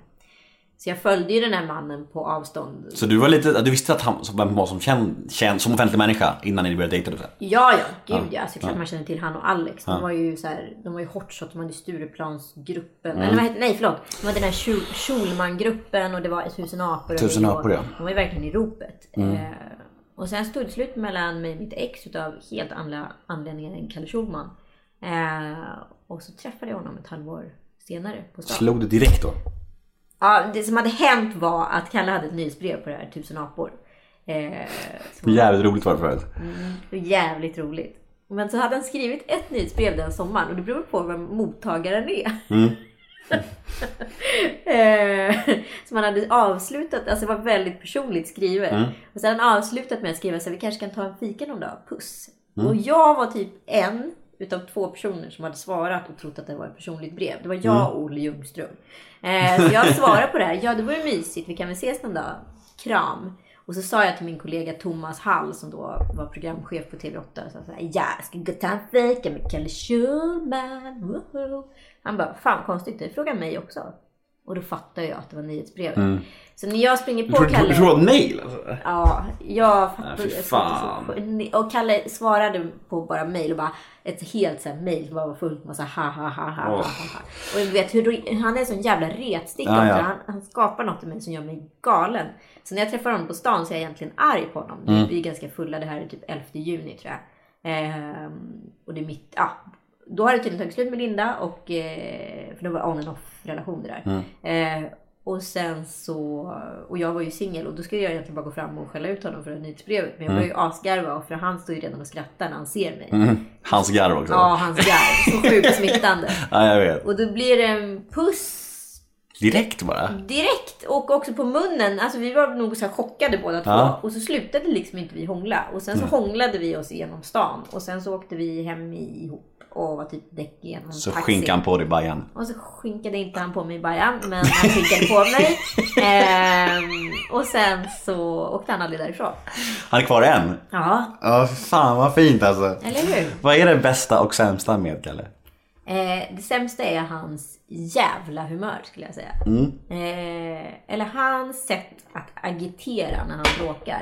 Så jag följde ju den här mannen på avstånd. Så du var lite, du visste att han vem var som känd, känd som offentlig människa innan ni började dejta? Ja, ja, gud ja. Såklart man känner till han och Alex. De var ju så här, de var ju hotshot. De hade Stureplansgruppen. Eller vad heter, nej förlåt. De hade den här Schul- Schulmangruppen och det var Tusen apor. Tusen apor, ja. De var ju verkligen i ropet. Eh, och sen stod det slut mellan mig och mitt ex utav helt andra anledningar än Kalle Schulman. Eh, och så träffade jag honom ett halvår senare på stan. Slog du direkt då? Ja, det som hade hänt var att Kalle hade ett nyhetsbrev på det här Tusen apor. Eh, Jävligt roligt var det förut. var jävligt roligt. Men så hade han skrivit ett nyhetsbrev den sommaren och det beror på vem mottagaren är. (laughs) Eh, Som han hade avslutat, alltså det var väldigt personligt skrivet. Och så hade han avslutat med att skriva så här, vi kanske kan ta en fika någon dag, puss. Och jag var typ en utav två personer som hade svarat och trott att det var ett personligt brev. Det var jag och Olle Ljungström. Eh, så jag svarade på det här, ja det var ju mysigt, vi kan väl ses någon dag. Kram. Och så sa jag till min kollega Thomas Hall som då var programchef på TV8. Så så här, ja, jag ska gå och ta en fika med Kalle Schulman. Woho. Han bara, fan konstigt, det frågar mig också. Och då fattade jag att det var nyhetsbrevet. Så när jag springer på Du tror Kalle. du tror det var ett mail alltså? Ja, jag fy jag fan. Och Kalle svarade på bara mail och bara ett helt så här mail som bara var fullt massa ha ha ha ha ha Åh. ha ha. Och jag vet hur, han är en sån jävla retsticka Ja, ja. Han, han skapar något i mig som gör mig galen. Så när jag träffar honom på stan så är jag egentligen arg på honom. Mm. Vi är ganska fulla, det här är typ 11 juni tror jag. Ehm, och det är mitt, ja. Då har det tydligen tagit slut med Linda och, eh, för det var on and off relation det där. Mm. Eh, och sen så, och jag var ju singel och då skulle jag egentligen bara gå fram och skälla ut honom för nyhetsbrevet. Men jag började ju asgarva för han står ju redan och skrattar när han ser mig. Mm. Hans garv också. Ja, hans garv. Så sjukt smittande. (laughs) ja, jag vet. Och då blir det en puss Direkt bara. direkt och också på munnen. Alltså vi var nog så chockade båda två. Ja. Och så slutade liksom inte vi hångla. Och sen så hånglade vi oss igenom stan. Och sen så åkte vi hem ihop och var typ däck igenom Så taxi. skinkan på dig Bajan. Och så skinkade inte han på mig bajan, men han skinkade på mig. (laughs) Ehm, och sen så åkte han aldrig därifrån. Han är kvar än. Ja, Ja, fan vad fint alltså. eller hur? Vad är det bästa och sämsta med Kalle? Eh, det sämsta är hans jävla humör skulle jag säga. Eh, eller hans sätt att agitera när han bråkar.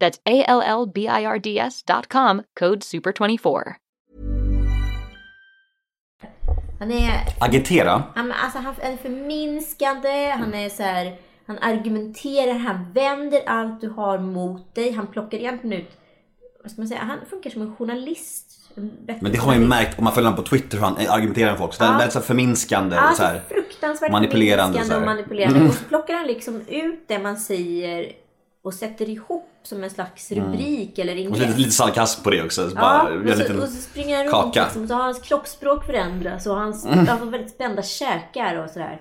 That's A L L B I R D S dot com, code SUPER24. Han är, Agitera. han, alltså, han är förminskande, han är så här, han argumenterar, han vänder allt du har mot dig. Han plockar egentligen ut, vad ska man säga, han funkar som en journalist. En Men det har man ju märkt om man följer honom på Twitter hur han argumenterar med folk. Så det är Ja. väldigt så här förminskande och Alltså så här. fruktansvärt manipulerande förminskande så och här. manipulerande. (laughs) Och så plockar han liksom ut det man säger och sätter ihop som en slags rubrik eller Mm. Och ingress. lite, lite sarkasm på det också. Så Ja, bara, och, en så, liten och så springer han runt liksom, och så har hans kroppsspråk förändrats och hans, Mm. han får väldigt spända käkar och sådär.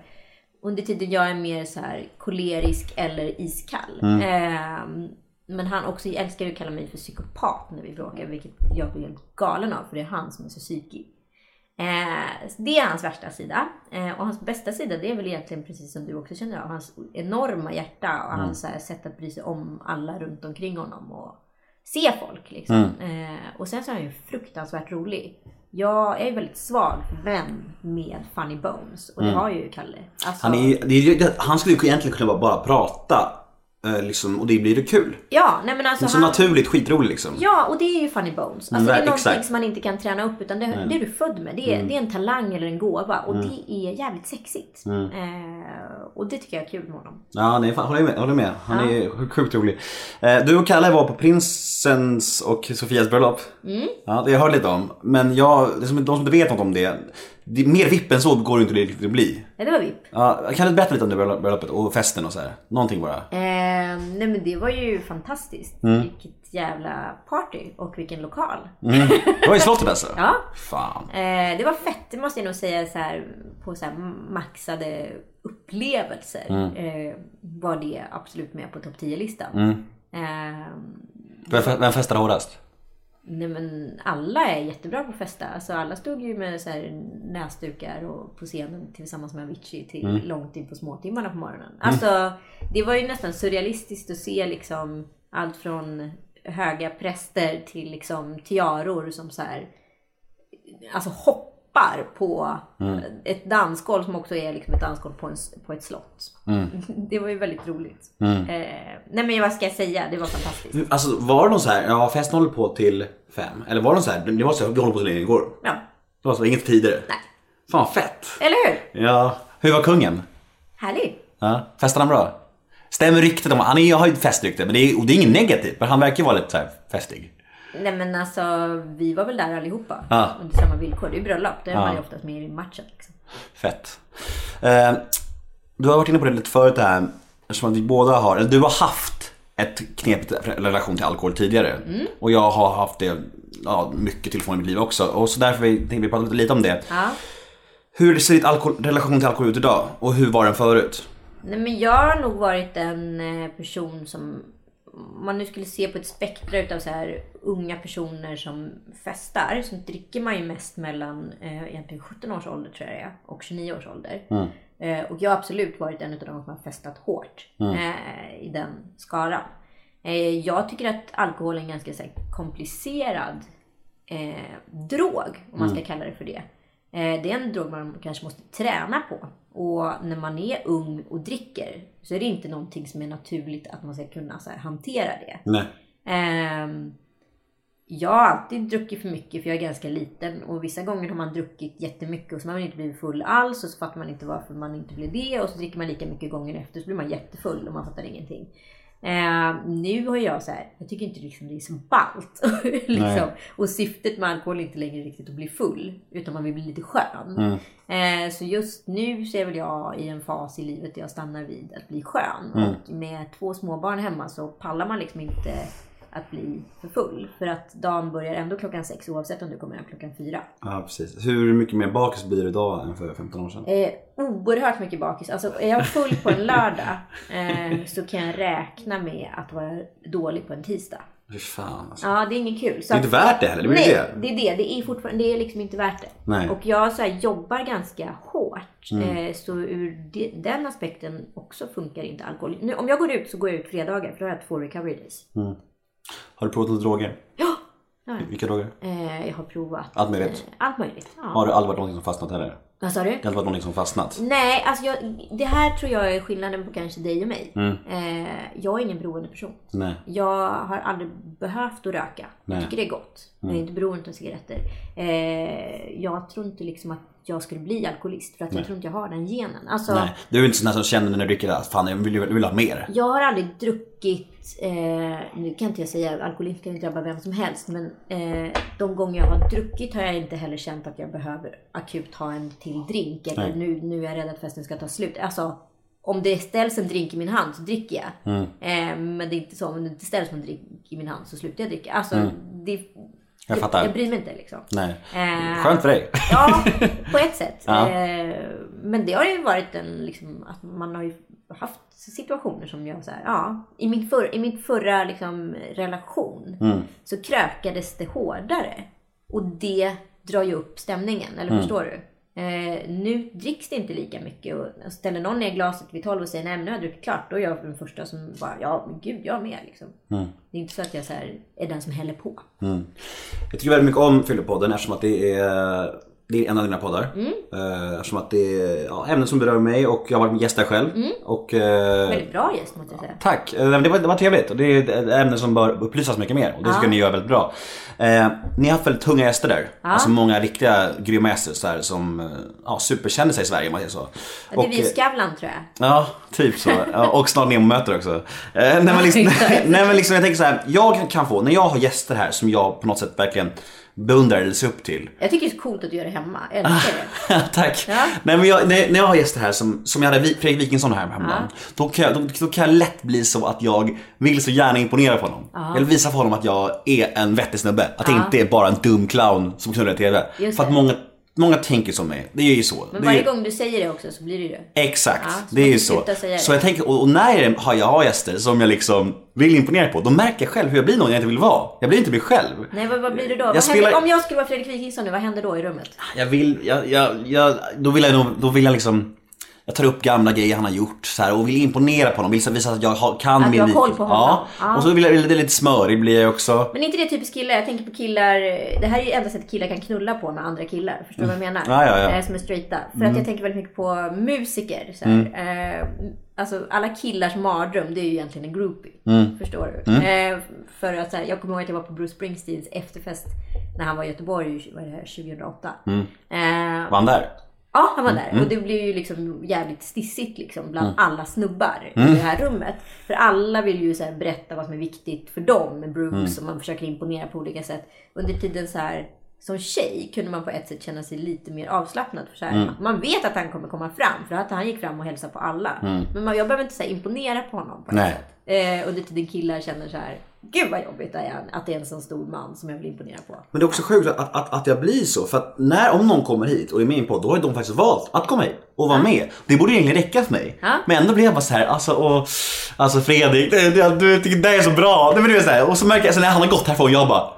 Under tiden jag är mer så här kolerisk eller iskall. Mm. Ehm, men han också älskar ju att kalla mig för psykopat när vi bråkar, vilket jag blir helt galen av för det är han som är så psykig. Eh, det är hans värsta sida. Eh, och hans bästa sida det är väl egentligen precis som du också känner av. Hans enorma hjärta och hans så här, sätt att bry sig om alla runt omkring honom. Och se folk liksom. Eh, och sen så är han ju fruktansvärt rolig. Jag är väldigt svag vän med Funny Bones. Och det har ju Kalle. Alltså, Han, är, det ju- det- han skulle ju egentligen kunna bara prata. Eh, Liksom, och det blir det kul. Ja, nej men alltså Så han, naturligt skitrolig liksom. Ja, och det är ju funny bones. Alltså Mm, det är exakt. någonting som man inte kan träna upp utan det, det är du född med. Det är, det är en talang eller en gåva och det är jävligt sexigt. Eh, och det tycker jag är kul med honom. Ja, nej, fan, håller med. Håller med. Han är sjukt rolig. Eh, Du och Kalle var på prinsens och Sofias bröllop. Mm. Ja, det jag hörde lite om. Men jag, det som, de som inte vet något om det. Det mer vipp än så går det inte riktigt att bli. Ja, det var VIP. Ja, kan du berätta lite om det bröllop- bröllopet och festen och så här? Någonting bara. Eh, nej men det var ju fantastiskt. Mm. Vilket jävla party och vilken lokal. Det var i slottet (laughs) alltså? Ja. Fan. Eh, det var fett, det måste jag nog säga så här, på så här maxade upplevelser. Eh, var det absolut med på topp 10-listan. Eh, Vem fe- Vem festade hårdast? Nej men alla är jättebra på att festa. Alltså alla stod ju med så här näsdukar och på scenen tillsammans med Avicii till långt in på småtimmarna på morgonen. Alltså det var ju nästan surrealistiskt att se liksom allt från höga präster till liksom tiaror som så här alltså hoppar på ett dansgolv som också är liksom ett dansgolv på, en, på ett slott. (laughs) Det var ju väldigt roligt. Eh, nej men vad ska jag säga, det var fantastiskt. Alltså var någon så här, ja festen håller på till fem. Eller var någon så här, det var så här, vi håller på så länge det går. Ja, Det var så, inget tidigare. nej. Fan fett. Eller hur? Ja. Hur var kungen? Härligt. Ja, festade han bra? Stämmer ryktet om, han är, har ju ett festrykte men det är, och det är inget negativt. Men han verkar ju vara lite så här festig. Nej men alltså vi var väl där allihopa. Ja. Under samma villkor. Det är ju bröllop. Det är man ju oftast med i matchen. Liksom. Fett. Eh, du har varit inne på det lite förut det här, eftersom att vi båda har, eller du har haft ett knepigt relation till alkohol tidigare. Och jag har haft det ja, mycket till i mitt liv också. Och så därför tänkte vi prata lite, om det. Ja. Hur ser ditt alkohol, relation till alkohol ut idag? Och hur var den förut? Nej men jag har nog varit en eh, person som om man nu skulle se på ett spektra utav så här unga personer som festar. Så dricker man ju mest mellan eh, egentligen 17 års ålder tror jag det är, och 29 års ålder. Eh, och jag har absolut varit en av de som har festat hårt eh, i den skaran. Eh, jag tycker att alkohol är en ganska så här, komplicerad eh, drog, om man ska kalla det för det. Eh, det är en drog man kanske måste träna på. Och när man är ung och dricker så är det inte någonting som är naturligt att man ska kunna så här, hantera det. Nej. Ehm, jag har alltid druckit för mycket för jag är ganska liten och vissa gånger har man druckit jättemycket och så har man inte blivit full alls och så fattar man inte varför man inte blev det och så dricker man lika mycket gånger efter så blir man jättefull och man fattar ingenting. Ehm, nu har jag så här, jag tycker inte liksom det är så ballt. (laughs) liksom. Och syftet med alkohol är inte längre riktigt att bli full utan man vill bli lite skön. Ehm, så just nu så är väl jag i en fas i livet där jag stannar vid att bli skön. Och med två småbarn hemma så pallar man liksom inte att bli för full. För att dagen börjar ändå klockan sex oavsett om du kommer hem klockan fyra. Ja, precis. Hur mycket mer bakis blir du idag än för 15 år sedan? Eh, oerhört mycket bakis. Alltså är jag full på en lördag eh, så kan jag räkna med att vara dålig på en tisdag. Fy fan alltså. Ja, det är inget kul. Så Det är inte värt det heller, det Nej, det. det är det. Det är fortfarande, det är liksom inte värt det. Nej. Och jag så här, jobbar ganska hårt. Mm. Eh, så ur de, den aspekten också funkar inte alkohol. Nu, om jag går ut så går jag ut fredagar för då har jag två recovery days. Har du provat lite droger? Ja, det jag. Vilka droger? Eh, jag har provat. Allt möjligt? Eh, allt möjligt. Ja. Har du aldrig varit någonting som fastnat heller? Vad sa du? Det har aldrig varit någonting som fastnat? Nej, alltså jag, det här tror jag är skillnaden på kanske dig och mig. Mm. Eh, jag är ingen beroende person. Nej. Jag har aldrig behövt att röka. Nej. Mm. Jag tycker det är gott. Jag är inte beroende av cigaretter. Eh, jag tror inte liksom att jag skulle bli alkoholist för att jag tror inte jag har den genen. Alltså, Nej. Du är inte sån som känner när du dricker att fan jag vill, vill ha mer. Jag har aldrig druckit, eh, nu kan inte jag säga alkoholism kan ju drabba vem som helst, men eh, de gånger jag har druckit har jag inte heller känt att jag behöver akut ha en till drink. Eller Nej. nu, nu är jag rädd att festen ska ta slut. Alltså, om det ställs en drink i min hand så dricker jag. Mm. Eh, men det är inte så, om det inte ställs en drink i min hand så slutar jag dricka. Alltså, det, Mm. Jag fattar. Jag, jag bryr mig inte liksom. Nej. Eh, Skönt för dig. Ja, på ett sätt. Ja. Eh, men det har ju varit en, liksom, att man har ju haft situationer som jag så här, ja. I min, för, i min förra liksom, relation Mm. så krökades det hårdare. Och det drar ju upp stämningen, eller Mm. förstår du? Eh, nu dricks det inte lika mycket och ställer någon ner glaset vid 12 och säger nej men nu har jag druckit klart. Då är jag den första som bara ja men gud jag med liksom. Mm. Det är inte så att jag så här, är den som häller på. Jag tycker väldigt mycket om Fyllepodden eftersom att det är, det är en av dina poddar. Mm. Eh, Eftersom att det är ja, ämnen som berör mig och jag har varit gäst där själv. Och, eh, Väldigt bra gäst måste jag säga. Tack! Eh, Det var, det var trevligt och det är ett ämne som bör upplysas mycket mer och det tycker jag ni gör väldigt bra. Eh, ni har haft väldigt tunga gäster där. Alltså många riktiga grymma gäster så här, som eh, ja, superkändisar i Sverige om man säger så. Ja, det är vi Skavlan tror jag. Ja, typ så. Ja, och snart Nemo-möter också. Eh, nej, men liksom, (laughs) (laughs) nej men liksom jag tänker så här, jag kan få, när jag har gäster här som jag på något sätt verkligen beundrar eller ser upp till. Jag tycker det är så coolt att du gör det hemma. Jag älskar det. (laughs) Tack! Ja. Nej, men jag, när, när jag har gäster här som, som jag hade Fredrik Wikingsson här hemma. Då, kan jag, då, då kan jag lätt bli så att jag vill så gärna imponera på honom. Jag vill visa för honom att jag är en vettig snubbe. Att jag inte är bara en dum clown som knullar i TV. För att många, många tänker som mig. Det är ju så. Men varje är, gång du säger det också så blir det ju det. Exakt, Ja, det är ju så. Så jag tänker, och, och när jag har, jag har gäster som jag liksom vill imponera på, då märker jag själv hur jag blir någon jag inte vill vara. Jag blir inte mig själv. Nej, vad, vad blir det då? Vad spelar- händer, om jag skulle vara Fredrik Wikingsson nu, vad händer då i rummet? Jag vill, jag, jag, jag, då vill jag nog, då vill jag liksom jag tar upp gamla grejer han har gjort så här, och vill imponera på honom, vill visa att jag har, kan Att min du har koll på honom. Ja. Ja. och så vill jag, det är lite smörig blir jag också. Men är inte det typiskt killar? Jag tänker på killar, det här är ju enda sättet killar kan knulla på med andra killar. Förstår du vad jag menar? Ja, ja, ja. Som är straighta. För att jag tänker väldigt mycket på musiker. Så här. Eh, alltså alla killars mardröm, det är ju egentligen en groupie. Förstår du? Eh, för att så här, jag kommer ihåg att jag var på Bruce Springsteens efterfest när han var i Göteborg, vad är det här, 2008. Eh, Var han där? Ja, han var där. Och det blev ju liksom jävligt stissigt liksom bland alla snubbar i det här rummet. För alla vill ju så berätta vad som är viktigt för dem med Bruce och man försöker imponera på olika sätt. Under tiden så här som tjej kunde man på ett sätt känna sig lite mer avslappnad. För så här, Man vet att han kommer komma fram för att han gick fram och hälsade på alla. Men man, jag behöver inte så här, imponera på honom på Nej. sätt. Eh, under tiden killar känner så här, gud vad jobbigt det är att det är en sån stor man som jag vill imponera på. Men det är också sjukt att, att, att jag blir så. För att när, om någon kommer hit och är med i en podd, då har de faktiskt valt att komma hit och vara med. Det borde egentligen räcka för mig. Ja. Men ändå blir jag bara så här, alltså, och, alltså Fredrik, du tycker det är så bra. Det, är så här, och så märker jag, så när han har gått härifrån, jag bara,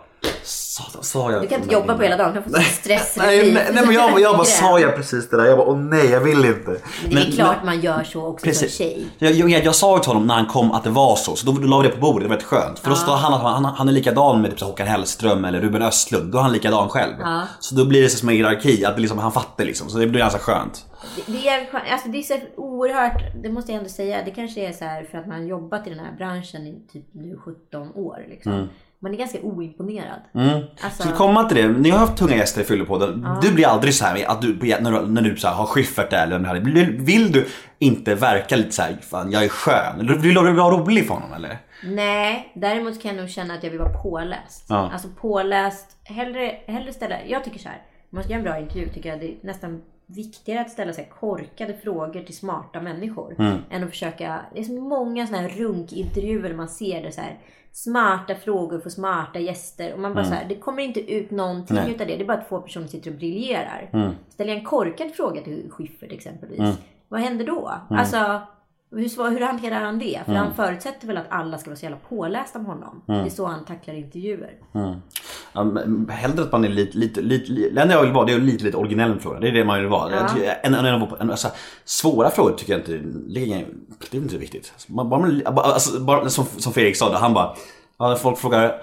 satan, sa jag Du kan inte jobba på hela dagen, du kan få stress. Nej, nej, nej men jag, jag bara, sa jag precis det där? Jag bara, åh nej jag vill inte. Men det är klart man gör så också Precis. tjej. Jag, jag, jag sa ju till honom när han kom att det var så, så då, då la vi det på bordet, det var rätt skönt. För då står han att han, han, är likadan med typ Håkan Hellström eller Ruben Östlund, då är han likadan själv. Så då blir det så som en hierarki, att det liksom, han fattar liksom, så det blir ganska skönt. Det, det, är, alltså det är så oerhört, det måste jag ändå säga, det kanske är så här för att man har jobbat i den här branschen i typ nu 17 år. Liksom. Man är ganska oimponerad. Alltså, Så vi komma till det, ni har haft tunga gäster i Fyllepodden. Du blir aldrig så här att du, när du, när du så här, har Schyffert där eller du- vill, du inte verka lite så här, fan jag är skön? Vill du vara rolig för honom eller? Nej, däremot kan jag nog känna att jag vill vara påläst. Ja. Alltså påläst, hellre, hellre ställa, jag tycker så här, om man ska göra en bra intervju tycker jag det är nästan viktigare att ställa så korkade frågor till smarta människor. Än att försöka, det är så många sådana här runkintervjuer man ser det så här smarta frågor för smarta gäster och man bara så här, det kommer inte ut någonting Nej. utav det. Det är bara att två personer sitter och briljerar. Ställer jag en korkad fråga till Schyffert exempelvis, vad händer då? Alltså hur, hur hanterar han det? För han förutsätter väl att alla ska vara så jävla pålästa med honom. Det är så han tacklar intervjuer. Ja, men hellre att man är lite, lite, lite, lite det enda jag vill vara det är lite, lite originell med frågan. Det är det man vill vara. Ja. En, en, en, en, alltså, svåra frågor tycker jag inte, det är inte viktigt. Man, bara, man- bara, alltså, bara, som, som Fredrik sa, det, han bara, ja, folk frågar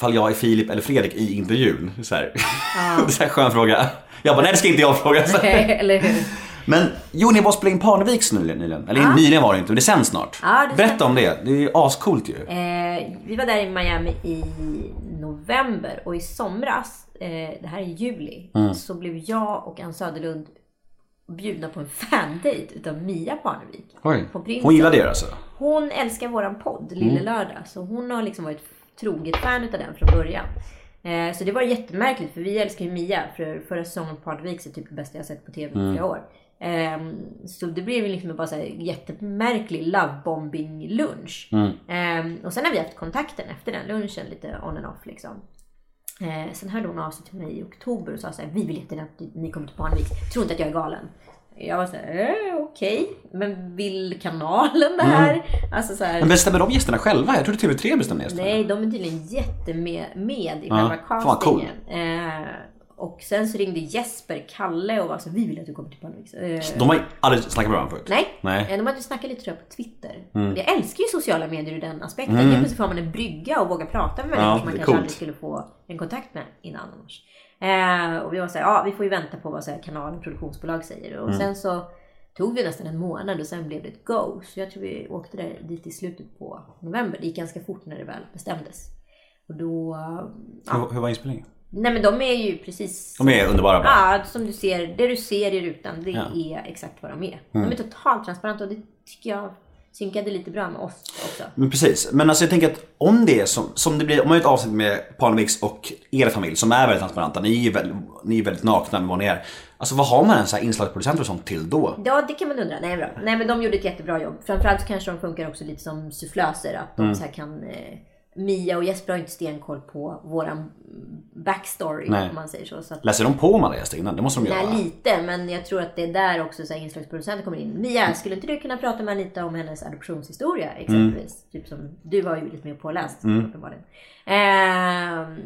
fall jag är Filip eller Fredrik i intervjun. Så här. (laughs) det är så här skön fråga. Jag bara, nej det ska inte jag fråga. Så. (laughs) Eller hur? Men jo, ni var och spelade in Parneviks nyligen. Eller nyligen var det inte, men det sänds snart. Ja, det Berätta om det. Det är ju ascoolt ju. Eh, vi var där i Miami i november och i somras, eh, det här är juli, Mm. så blev jag och Ann Söderlund bjudna på en fandate utav Mia Parnevik. Oj. På Prinsen. Hon gillar det alltså? Hon älskar våran podd, Mm. Lille Lördag. Så hon har liksom varit troget fan utav den från början. Eh, så det var jättemärkligt för vi älskar ju Mia. För förra säsongen på Parneviks är typ det bästa jag sett på TV Mm. i flera år. Ehm, så det blev liksom bara så här jättemärklig lovebombing lunch. Mm. Ehm, och sen har vi haft kontakten efter den lunchen lite on and off liksom. Eh, sen hörde hon av sig till mig i oktober och sa så här, vi vill jättegärna att ni kommer till Parneviks. Tror inte att jag är galen. Jag var så här, eh, okej, men vill kanalen det här? Alltså så här, Men bestämmer de gästerna själva? Jag trodde TV3 bestämde gästerna. Nej, de är tydligen jättemed med i Ja, själva fan cool. castingen. Eh, och sen så ringde Jesper, Kalle och var så vi vill att du kommer till Parneviks. Eh, De har aldrig snackat med varandra förut. Nej, Nej. Eh, de hade snackat lite tror jag på Twitter. Mm. Jag älskar ju sociala medier ur den aspekten. Helt plötsligt får man en brygga och vågar prata med människor Ja, som man kanske coolt. aldrig skulle få en kontakt med innan annars. Eh, och vi var såhär, ja vi får ju vänta på vad så här, kanal och produktionsbolag säger. Och Mm. sen så tog vi nästan en månad och sen blev det ett go. Så jag tror vi åkte där dit i slutet på november. Det gick ganska fort när det väl bestämdes. Och då... Ja. Hur, hur var inspelningen? Nej men de är ju precis... De är underbara bara. Ja, som du ser, det du ser i rutan, det Ja. är exakt vad de är. Mm. De är totalt transparenta och det tycker jag synkade lite bra med oss också. Men precis. Men alltså jag tänker att om det är som, som det blir, om man har ett avsnitt med Parneviks och er familj som är väldigt transparenta. Ni är väldigt, ni är väldigt nakna med vad ni är. Alltså vad har man en så här inslagsproducenter och sånt till då? Ja, det kan man undra. Nej, bra. Nej, men de gjorde ett jättebra jobb. Framförallt så kanske de funkar också lite som sufflöser. Att de Mm. så här kan... Eh, Mia och Jesper har inte stenkoll på våran backstory Nej. om man säger så. så att, Läser de på om alla gäster innan? Det måste de göra. Nej, lite. Men jag tror att det är där också så här inslagsproducenter kommer in. Mia, skulle inte du kunna prata med Anita om hennes adoptionshistoria exempelvis? Typ som du var ju lite mer påläst Mm. uppenbarligen. Eh,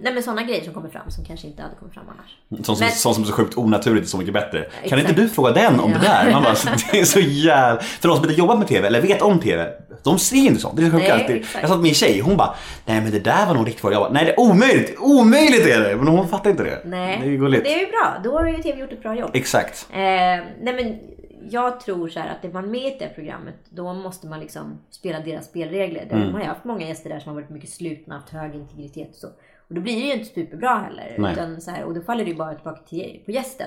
nej men sådana grejer som kommer fram som kanske inte hade kommit fram annars. Sånt som, Men- sånt som är så sjukt onaturligt så mycket bättre. Kan exakt. inte du fråga den om Ja. det där? Man bara, (laughs) (laughs) det är så jävla... För de som inte jobbar med TV eller vet om TV, de ser inte sånt. Det är så Nej, sjukt. exakt. Jag sa till min tjej, hon bara, nej men det där var nog riktigt vad jag bara, nej det är omöjligt, omöjligt är det! Men hon fattar inte det. Nej, Det är gulligt. det är ju bra. Då har ju TV gjort ett bra jobb. Exakt. Eh, nej men jag tror så här att är man med i det här programmet då måste man liksom spela deras spelregler. De har ju haft många gäster där som har varit mycket slutna, haft hög integritet och så. Och då blir det ju inte superbra heller. Nej. Utan så här, och då faller det ju bara tillbaka till, på gästen.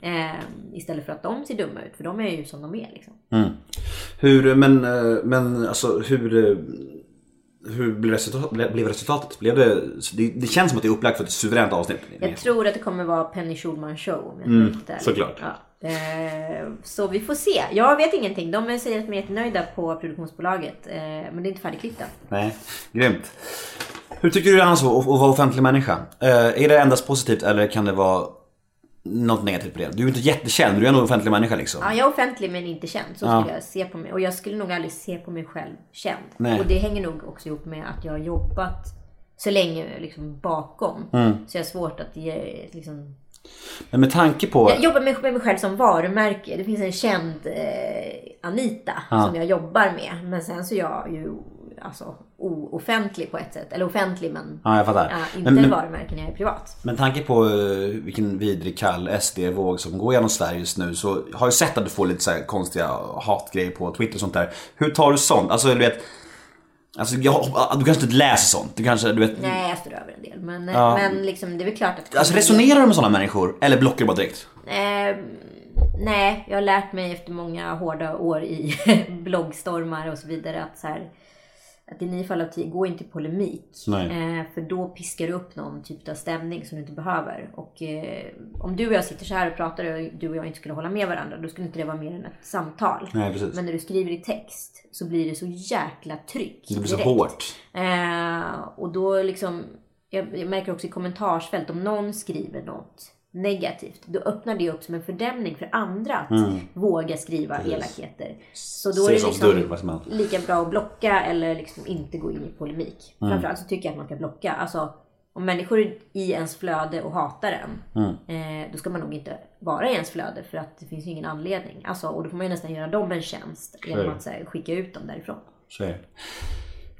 Eh, istället för att de ser dumma ut. För de är ju som de är liksom. Hur, men, eh, men alltså hur, eh, hur blev, resultat, blev resultatet? Blev det, det, det känns som att det är upplagt för ett suveränt avsnitt. Jag tror att det kommer vara Penny Schulman show om jag ärlig. såklart. Ja. Eh, så vi får se. Jag vet ingenting. De säger att de är jättenöjda på produktionsbolaget. Eh, men det är inte färdigklippt än. Nej, grymt. Hur tycker du det är att att vara offentlig människa? Eh, är det endast positivt eller kan det vara något negativt på det? Du är inte jättekänd, du är ändå en offentlig människa liksom. Ja, jag är offentlig men inte känd. Så Ja. skulle jag se på mig. Och jag skulle nog aldrig se på mig själv känd. Nej. Och det hänger nog också ihop med att jag har jobbat så länge liksom bakom. Mm. Så jag har svårt att ge liksom... Men med tanke på... Jag jobbar med, med mig själv som varumärke. Det finns en känd eh, Anita som jag jobbar med. Men sen så är jag ju alltså ooffentlig på ett sätt. Eller offentlig men Ja, jag fattar. ja, inte men, men, varumärke när jag är privat. med tanke på eh, vilken vidrig kall SD-våg som går genom Sverige just nu så har jag sett att du får lite så här konstiga hatgrejer på Twitter och sånt där. Hur tar du sånt? Alltså du vet... Alltså jag, du kanske inte läser sånt? Du kanske, du vet... Nej, jag står över en del. Men, Ja. men liksom, det är väl klart att... Alltså resonerar du med sådana människor? Eller blockar du bara direkt? Eh, nej, jag har lärt mig efter många hårda år i (laughs) bloggstormar och så vidare att så här, att i nio fall av tio, gå inte i polemik. Eh, för då piskar du upp någon typ av stämning som du inte behöver. Och eh, om du och jag sitter så här och pratar och du och jag inte skulle hålla med varandra, då skulle inte det vara mer än ett samtal. Nej. Men när du skriver i text så blir det så jäkla tryck. Det blir så direkt. hårt. Eh, och då liksom, jag, jag märker också i kommentarsfält, om någon skriver något negativt, då öppnar det upp som en fördämning för andra att våga skriva elakheter. Så då är det liksom lika bra att blocka eller liksom inte gå in i polemik. Framförallt så tycker jag att man ska blocka. Alltså, om människor är i ens flöde och hatar en, eh, då ska man nog inte vara i ens flöde för att det finns ju ingen anledning. Alltså, och då får man ju nästan göra dem en tjänst genom att här, skicka ut dem därifrån.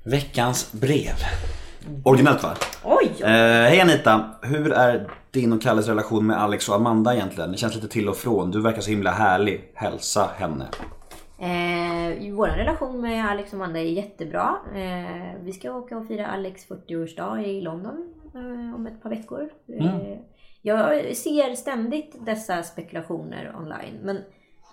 Veckans brev. Originellt va? Oj! Eh, Hej Anita, hur är din och Kalles relation med Alex och Amanda egentligen? Det känns lite till och från. Du verkar så himla härlig. Hälsa henne. Eh, vår relation med Alex och Amanda är jättebra. Eh, vi ska åka och fira Alex 40-årsdag i London eh, om ett par veckor. Eh, jag ser ständigt dessa spekulationer online. Men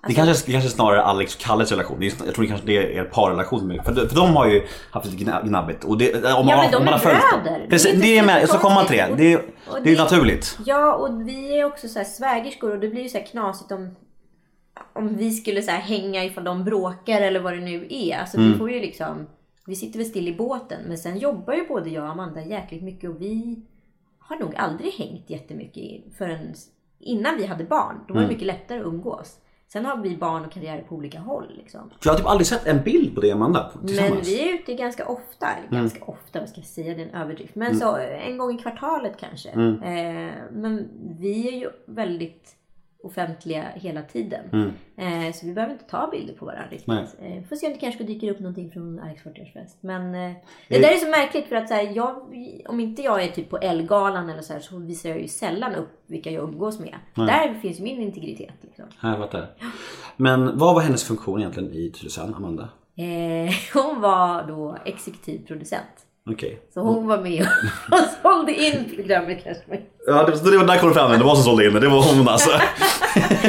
Det kanske, det kanske är snarare Alex och Kalles relation. Det Jag tror det kanske det är er parrelation. För, för de har ju haft lite gna- gnabbigt. Och det, om man, Ja, men om de man är bröder. Precis, Det det är med, så komma till det. Det är, Och det är det- naturligt. Ja, och vi är också så här svägerskor och det blir ju så här knasigt om, om vi skulle så här hänga ifall de bråkar eller vad det nu är. Alltså Mm. vi får ju liksom, vi sitter väl still i båten men sen jobbar ju både jag och Amanda jäkligt mycket och vi har nog aldrig hängt jättemycket förrän innan vi hade barn. Då var det Mm. mycket lättare att umgås. Sen har vi barn och karriär på olika håll liksom. Jag har typ aldrig sett en bild på och Amanda Men vi är ute ganska ofta, eller ganska ofta, vad ska jag säga, det är en överdrift. Men så en gång i kvartalet kanske. Eh, men vi är ju väldigt offentliga hela tiden. Eh, så vi behöver inte ta bilder på varandra riktigt. Nej. Eh, får se om det kanske dyker upp någonting från Alex 40-årsfest. Men eh, det där är så märkligt för att så här, jag, om inte jag är typ på Elgalan eller så här, så visar jag ju sällan upp vilka jag umgås med. Där finns ju min integritet. Liksom. Ja, Jag fattar. Men vad var hennes funktion egentligen i Tylösand, Amanda? (laughs) Hon var då exekutiv producent. Okej. Så hon var med och (laughs) sålde in programmet kanske. Ja, det, det var där kom det fram. Det var som sålde in det. Det var hon alltså. (laughs)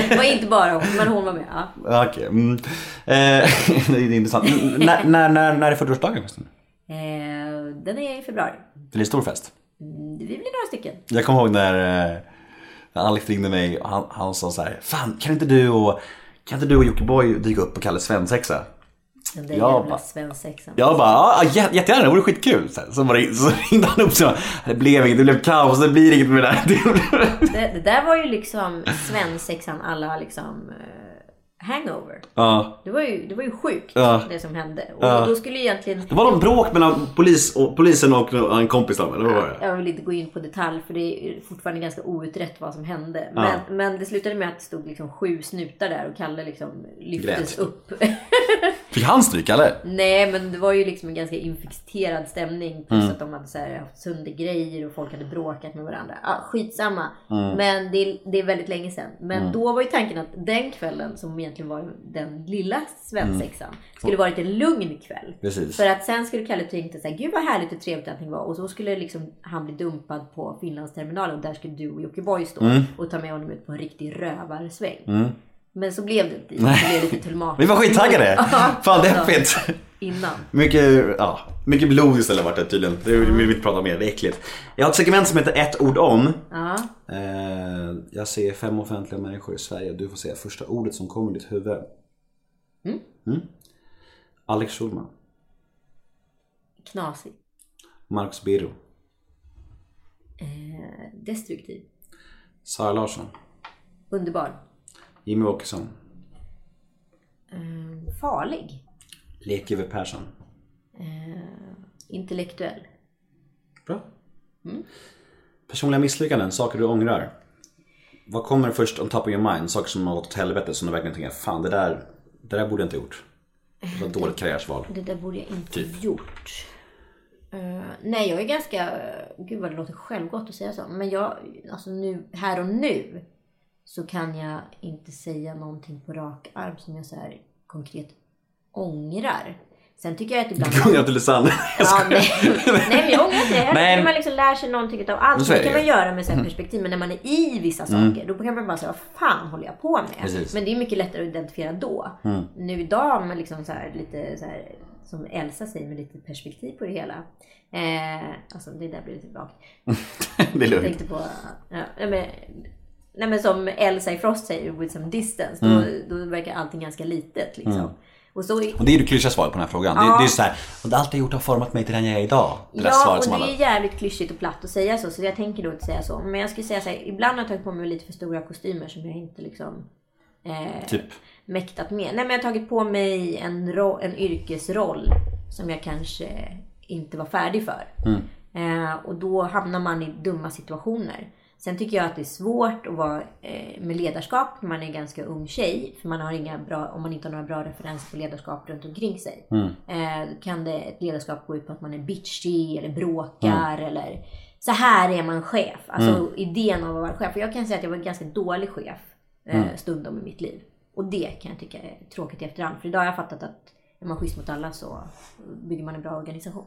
Det var inte bara hon, men hon var med. Ja. Okej. Mm. Eh, (laughs) det är intressant. När, när, när, när är 40-årsdagen förresten? Eh, den är i februari. Det är stor fest. Vi blir några stycken. Jag kommer ihåg när, eh, Alex ringde mig och han, han sa så här. Fan, kan inte du och, kan inte du och Jockiboi dyka upp på Kalles svensexa? Den där Ja, jävla svensexan. Jag bara, ja jä- jättegärna, det vore skitkul. Så, så, bara, så (laughs) ringde han upp sa, det blev inget, det blev kaos, det blir inget med det där. (laughs) Det, det där var ju liksom svensexan alla liksom eh, hangover. ja. Det var ju, det var ju sjukt Ja. det som hände. Och Ja. då skulle egentligen... Det var någon bråk mellan polis och, polisen och en kompis där, eller vad var det? Jag vill inte gå in på detalj för det är fortfarande ganska outrett vad som hände. Men, men det slutade med att det stod liksom sju snutar där och Kalle liksom lyftes Grät. upp. (laughs) Fick han stryk eller? Nej men det var ju liksom en ganska infekterad stämning. Plus Mm. att de hade så här, haft sönder grejer och folk hade bråkat med varandra. Ah, skitsamma. Mm. Men det är, det är väldigt länge sedan. Men då var ju tanken att den kvällen som egentligen var den lilla svensexan. Skulle varit en lugn kväll. Mm. Precis. För att sen skulle Kalle tänka så här, gud vad härligt och trevligt allting var. Och så skulle liksom han bli dumpad på Finlandsterminalen och där skulle du och Jockiboi stå Mm. och ta med honom ut på en riktig rövarsväng. Men så blev det inte. Det blev lite tulmat. Vi var skittaggade! Fan deppigt! Innan. Mycket, ja, mycket blod istället vart det tydligen. Det vill vi inte prata mer, det är äckligt. Jag har ett segment som heter ett ord om. Ja. Eh, jag ser fem offentliga människor i Sverige du får säga första ordet som kommer i ditt huvud. Mm. Alex Schulman. Knasig. Marcus Birro. Eh, destruktiv. Sara Larsson. Underbar. Jimmy Åkesson. Eh, farlig. Lek-Ove Persson. Intellektuell. Bra. Personliga misslyckanden, saker du ångrar. Vad kommer först on top of your mind? Saker som har gått åt helvete som du verkligen tänker, fan det där, det där borde jag inte gjort. Det var ett dåligt (laughs) karriärsval. Det där borde jag inte Typ. gjort. Eh, nej, jag är ganska... Gud vad det låter självgott att säga så. Men jag, alltså nu, här och nu så kan jag inte säga någonting på rak arm som jag så här konkret ångrar. Sen tycker jag att ibland... Gunnar till Lisanne. (laughs) Ja, nej, nej men jag ångrar inte. Jag Men- tycker man liksom lär sig någonting av allt. Det det kan man göra med så här perspektiv. Men när man är i vissa saker. Då kan man bara säga, vad fan håller jag på med? Precis. Men det är mycket lättare att identifiera då. Nu idag med liksom så här, lite så här, som Elsa säger med lite perspektiv på det hela. Eh, alltså det där blev lite vagt. (laughs) det är Jag lugnt. tänkte på, ja, men, nej men som Elsa i Frost säger, with some distance. Då, då verkar allting ganska litet liksom. Och så Och det är ju det klyschiga svaret på den här frågan. Det, Ja. det är så här, och allt jag gjort har format mig till den jag är idag. Det Ja, och det alla... är jävligt klyschigt och platt att säga så. Så jag tänker då inte säga så. Men jag skulle säga så här, ibland har jag tagit på mig lite för stora kostymer som jag inte liksom eh, Typ. mäktat med. Nej men jag har tagit på mig en, ro- en yrkesroll som jag kanske inte var färdig för. Eh, och då hamnar man i dumma situationer. Sen tycker jag att det är svårt att vara eh, med ledarskap när man är en ganska ung tjej. För man har inga bra, om man inte har några bra referenser på ledarskap runt omkring sig. Eh, då kan det, ett ledarskap gå ut på att man är bitchy eller bråkar eller så här är man chef. Alltså idén av att vara chef. Och jag kan säga att jag var en ganska dålig chef eh, stundom i mitt liv. Och det kan jag tycka är tråkigt i efterhand. För idag har jag fattat att är man schysst mot alla så bygger man en bra organisation.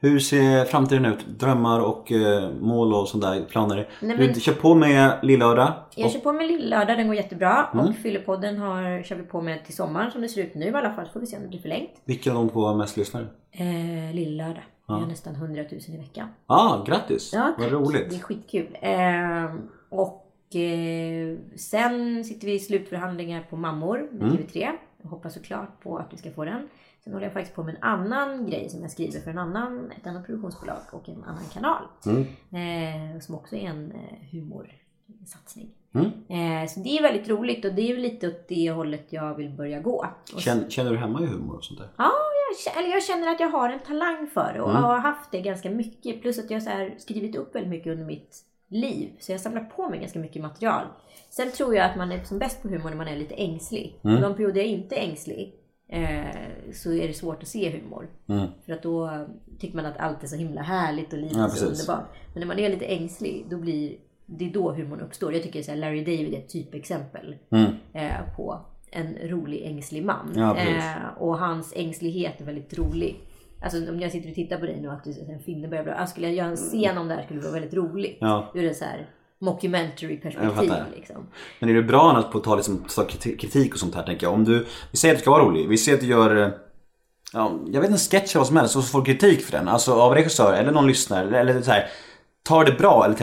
Hur ser framtiden ut? Drömmar och eh, mål och sånt där planer? Nej, Du men- kör på med lillördag. Jag kör på med Lill-lördag, den går jättebra. Mm. Och Fyllepodden har, kör vi på med till sommaren som det ser ut nu i alla fall. Så får vi se om det blir förlängt. Vilka av de två har mest lyssnare? Eh, Lill-lördag. Vi har nästan 100 000 i veckan. ah, grattis! Ja, Vad roligt. Det är skitkul. Eh, och eh, sen sitter vi i slutförhandlingar på Mammor med Mm. TV3. Jag hoppas såklart på att vi ska få den. Sen håller jag faktiskt på med en annan grej som jag skriver för en annan, ett annat produktionsbolag och en annan kanal. Mm. Eh, som också är en eh, humorsatsning. Mm. Eh, så det är väldigt roligt och det är lite åt det hållet jag vill börja gå. Och Känner, känner du hemma i humor och sånt där? Ja, jag, eller jag känner att jag har en talang för det och Mm. har haft det ganska mycket. Plus att jag har skrivit upp väldigt mycket under mitt liv. Så jag samlar på mig ganska mycket material. Sen tror jag att man är som bäst på humor när man är lite ängslig. Mm. Och de perioder jag inte är ängslig eh, så är det svårt att se humor. För att då tycker man att allt är så himla härligt och livet Ja, är så underbart. Men när man är lite ängslig då blir det är då humorn uppstår. Jag tycker så Larry David är ett typexempel eh, på en rolig ängslig man. Mm. Ja, eh, och hans ängslighet är väldigt rolig. Alltså om jag sitter och tittar på dig nu och att du, en finne börjar. Alltså, skulle jag göra en scen om det här skulle det vara väldigt roligt. Ja. Ur en så här mockumentary Jag perspektiv fattar. liksom. Men är du bra annars på att ta, liksom, ta kriti- kritik och sånt här tänker jag? Om du, vi säger att du ska vara rolig. Vi säger att du gör, eh, ja, jag vet en sketch eller vad som helst och så får kritik för den. Alltså av regissör eller någon lyssnare. Eller, eller så här. Tar det bra eller,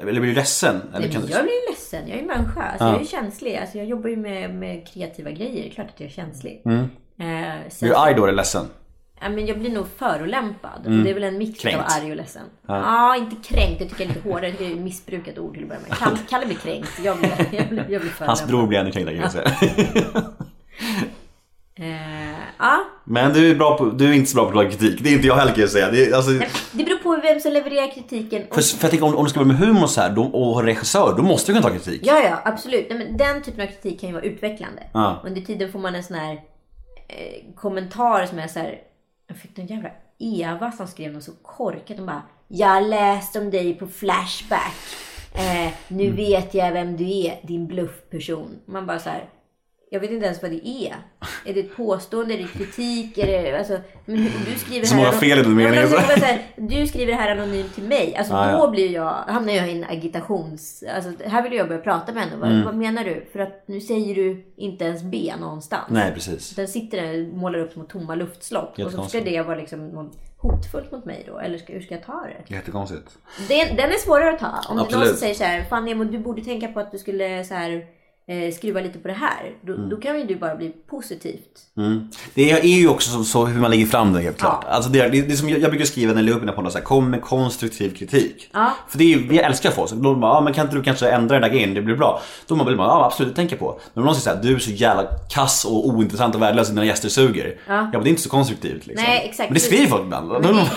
eller blir du ledsen? Eller Nej, kan jag blir ledsen, jag är människa. Alltså, Ja. Jag är känslig. Alltså, jag jobbar ju med, med kreativa grejer. Det är klart att jag är känslig. Eh, sen Blir du arg då eller ledsen? Ja, men jag blir nog förolämpad. Det är väl en mix Kränkt. av arg och ledsen. Ja. inte kränkt. Jag tycker det är lite hårdare. Jag tycker det är ett missbrukat ord till att börja med. Kalle, (laughs) Kalle blir kränkt. Jag blir, jag blir, jag blir förolämpad. Hans bror blir ännu kränktare kan jag säga. (laughs) Eh, ja. Men du är, bra på, du är inte så bra på att kritik. Det är inte jag heller kan jag säga. Det alltså, Det beror på vem som levererar kritiken. Och, för, för jag tänker om, om du ska vara med humor så här, då, och regissör, då måste du kunna ta kritik. ja, ja, absolut. Nej, men den typen av kritik kan ju vara utvecklande. Ja. Under tiden får man en sån här eh, kommentar som är så här. Jag fick en jävla Eva som skrev något så korkat. Hon bara. Jag läste om dig på Flashback. Eh, nu Mm. vet jag vem du är, din bluffperson. Man bara så här. Jag vet inte ens vad det är. Är det ett påstående? Är det kritik? Är det, alltså, men du skriver Så många fel i den meningen, alltså, Du skriver det här anonymt till mig. Alltså, Ja, då ja. blir jag, hamnar jag i en agitations... Alltså, här vill jag börja prata med henne. Vad, Mm. vad menar du? För att nu säger du inte ens B någonstans. Nej precis. Den sitter där och målar upp små tomma luftslott. Och så ska det vara liksom hotfullt mot mig då? Eller ska, hur ska jag ta det? Jättekonstigt. Den, den är svårare att ta. Om det är någon Absolut. som säger så här, Fan Nemo, du borde tänka på att du skulle så här, eh, skruva lite på det här. Då, Mm. då kan ju du bara bli positivt. Det är ju också så, så hur man lägger fram det helt klart. Ja. Alltså det, det är som jag, jag brukar skriva när jag lägger upp mina poddar så här, kom med konstruktiv kritik. Ja. För det är vi älskar så. Då bara, ah, men kan inte du kanske ändra den där grejen, det blir bra. Då man bara, ja absolut, det tänker jag på. Men om någon säger såhär, du är så jävla kass och ointressant och värdelös dina gäster suger. Ja. men det är inte så konstruktivt liksom. Nej, exakt. Men det skriver folk ibland. (laughs)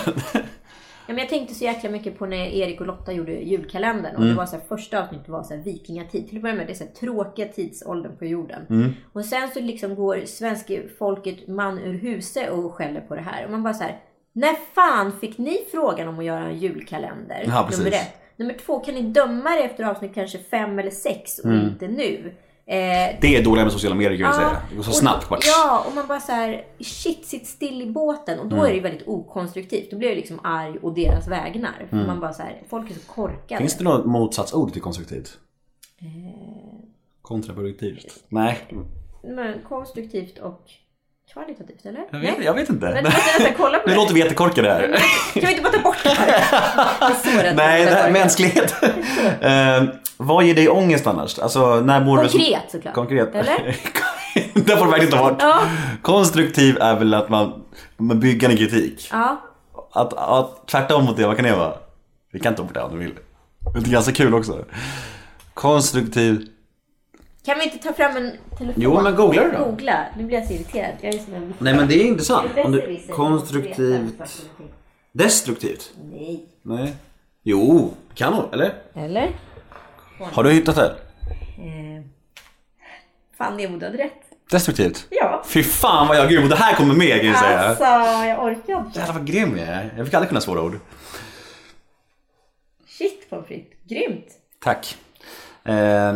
Ja, men jag tänkte så jäkla mycket på när Erik och Lotta gjorde julkalendern. Och det var så här, första avsnittet var så här, vikingatid. Till att börja med, det är så här, tråkiga tidsåldern på jorden. Och sen så liksom går svenska folket man ur huset och skäller på det här. Och man bara så här, när fan fick ni frågan om att göra en julkalender? Ja, precis. Nummer ett. Nummer två, kan ni döma det efter avsnitt kanske fem eller sex och inte nu? Eh, Det är dåliga med sociala medier kan jag säga. Det går så och- snabbt bara. Ja, och man bara så här, shit, sitt still i båten. Och då Mm. är det ju väldigt okonstruktivt. Då blir jag liksom arg och deras vägnar. För man bara så här, folk är så korkade. Mm. Finns det något motsatsord till konstruktivt? Kontraproduktivt? Nej, Men konstruktivt och kvalitativt, eller? jag vet, jag vet inte. Men måste nästan kolla på (laughs) Nu det. låter vi jättekorkade här. Kan vi inte bara ta bort det här? (laughs) Är Nej, det här, det. mänsklighet. (laughs) Eh, vad ger dig ångest annars? Alltså, när mår Konkret såklart. Konkret. Eller? det får du verkligen ta bort. Ja. Konstruktiv är väl att man, man bygger en kritik. Ja. Att, att tvärtom mot det, vad kan det vara? Vi kan ta bort det om du vill. Det är ganska kul också. Konstruktiv. Kan vi inte ta fram en telefon? Jo, men googla det då. Googla. Nu blir jag så irriterad. Jag är som en Nej men det är intressant. Om du, konstruktivt. Destruktivt? Nej. Nej. Jo, kan hon, eller? Eller? Har du hittat det? Eh. Fan, Nemo, du hade rätt. Destruktivt? Ja. Fy fan vad jag är grym och det här kommer med kan jag säga. Alltså, jag orkar inte. Jävlar vad grym jag är. Jag fick aldrig kunna svåra ord. Shit pommes frites. Grymt. Tack. Eh,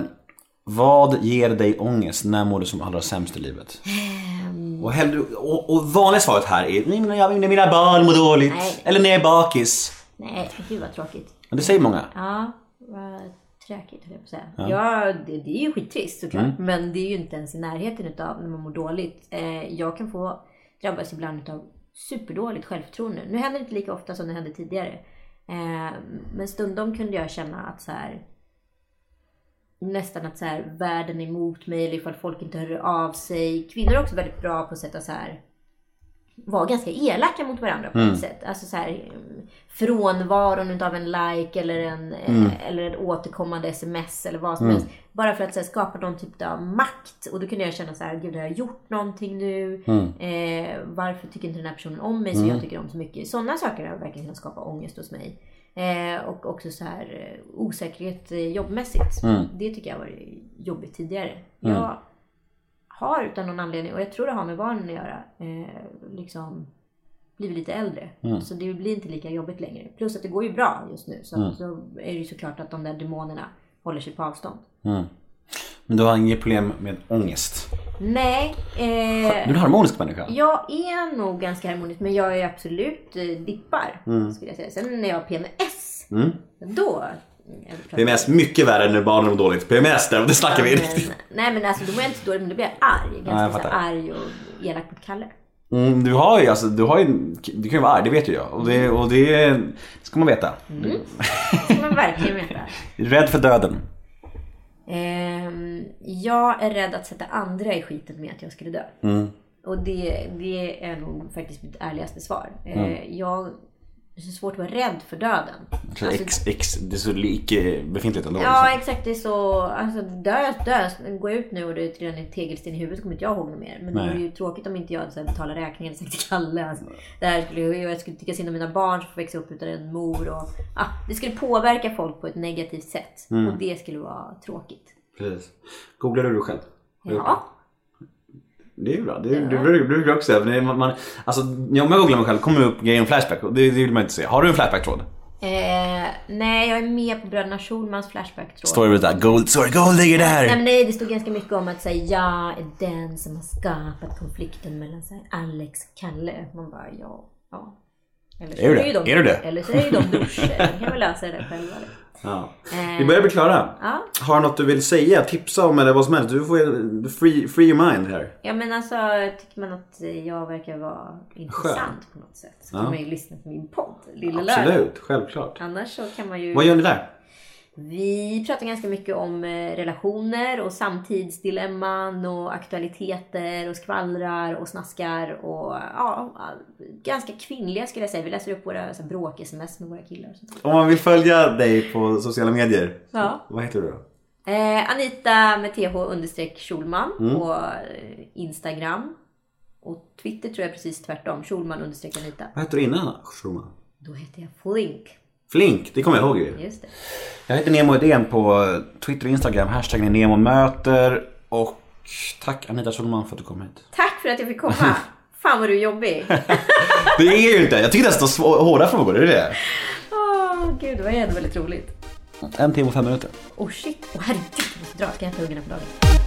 vad ger dig ångest? När mår du som allra sämst i livet? Och, hellre, och, och vanliga svaret här är "Nej, men jag- när mina barn mår dåligt. Nej. Eller när jag är bakis. Nej, gud vad tråkigt. Men det säger många. Ja, vad tråkigt höll jag på att säga. Ja, det, det är ju skittrist såklart. Men det är ju inte ens i närheten utav när man mår dåligt. Eh, jag kan få drabbas ibland utav superdåligt självförtroende. Nu händer det inte lika ofta som det hände tidigare. Eh, men stundom kunde jag känna att så här nästan att så här, världen är emot mig eller ifall folk inte hör av sig. Kvinnor är också väldigt bra på att sätta så här vara ganska elaka mot varandra på ett sätt. Alltså så här, mm, frånvaron utav en like eller en, eh, eller en återkommande sms eller vad som helst. Bara för att så här, skapa någon typ av makt. Och då kunde jag känna så här, gud har jag gjort någonting nu? Eh, varför tycker inte den här personen om mig som jag tycker om så mycket? Sådana saker har verkligen kunnat skapa ångest hos mig. Eh, och också så här eh, osäkerhet eh, jobbmässigt. Det tycker jag var jobbigt tidigare. Jag har utan någon anledning, och jag tror det har med barnen att göra, eh, liksom blivit lite äldre. Så det blir inte lika jobbigt längre. Plus att det går ju bra just nu. Så, så är det ju såklart att de där demonerna håller sig på avstånd. Men du har inget problem med ångest? Nej. Eh, Du är en harmonisk människa? jag är nog ganska harmonisk men jag är absolut eh, dippar. Skulle jag säga. Sen när jag har PMS. Då. Det är mest mycket värre när barnen mår dåligt. PMS där, det snackar vi riktigt. Nej men alltså då mår jag inte så dåligt men då blir jag arg. Ganska fattar. arg och elak mot Kalle. Mm, du har ju alltså, du har ju, du kan ju vara arg, det vet ju jag. Och det, och det, ska man veta. Det ska man verkligen veta. (laughs) Rädd för döden. Ehm, jag är rädd att sätta andra i skiten med att jag skulle dö. Och det, det är nog faktiskt mitt ärligaste svar. Eh, jag det är så svårt att vara rädd för döden. Så Alltså, ex, ex, det är så lik befintligt ändå. Ja liksom. exakt, det är så, alltså dö, dö, gå ut nu och det är redan en tegelsten i huvudet så kommer inte jag ihåg något mer. Men det Nej. vore ju tråkigt om inte jag så här, betalar räkningen eller sagt till Kalle. Alltså, det här skulle, jag skulle tycka synd om mina barn som får växa upp utan en mor. Och, ah, det skulle påverka folk på ett negativt sätt. Mm. Och det skulle vara tråkigt. Precis. Googlar du själv? Ja. Det är ju bra. Det, det, det brukar jag också säga. Man, man, alltså, om jag googlar mig själv kommer det upp grejer om Flashback det, det vill man inte se. Har du en Flashback-tråd? Eh, nej, jag är med på Bröderna Schulmans Flashback-tråd. Står det där gold, sorry, gold digger Nej, där. men nej, det stod ganska mycket om att säga jag är den som har skapat konflikten mellan så här, Alex och Kalle. Man bara ja, ja. Eller så Är du det? ju de, Är det? Eller så är ju de (laughs) brorsor. De kan väl lösa det själva. Ja. Eh, Vi börjar bli klara. Ja. Har du något du vill säga, tipsa om eller vad som helst? Du får free, free your mind här. Ja men alltså tycker man att jag verkar vara intressant på något sätt så kan Ja. man ju lyssna på min podd Lördag. Absolut, självklart. Annars så kan man ju... Vad gör ni där? Vi pratar ganska mycket om eh, relationer och samtidsdilemman och aktualiteter och skvallrar och snaskar och ja, ganska kvinnliga skulle jag säga. Vi läser upp våra bråk-sms med våra killar och sånt. Om man vill följa dig på sociala medier, Ja. vad heter du då? Eh, Anita med th understreck Schulman Mm. på eh, Instagram. Och Twitter tror jag precis tvärtom. Schulman understreck Anita. Vad hette du innan Schulman? Då heter jag Flink. Flink, det kommer jag ihåg ju. Just det. Jag heter Nemo Idén på Twitter och Instagram. Hashtaggen är Nemo möter. Och tack Anita Schulman för att du kom hit. Tack för att jag fick komma. (laughs) Fan vad du är jobbig. (laughs) Det är ju inte, jag tycker det är så hårda frågor, är det det? Åh gud, det var ändå väldigt roligt. En timme och fem minuter. Oh shit, åh herregud, jag måste dra. Ska jag hämta ungarna på dagen?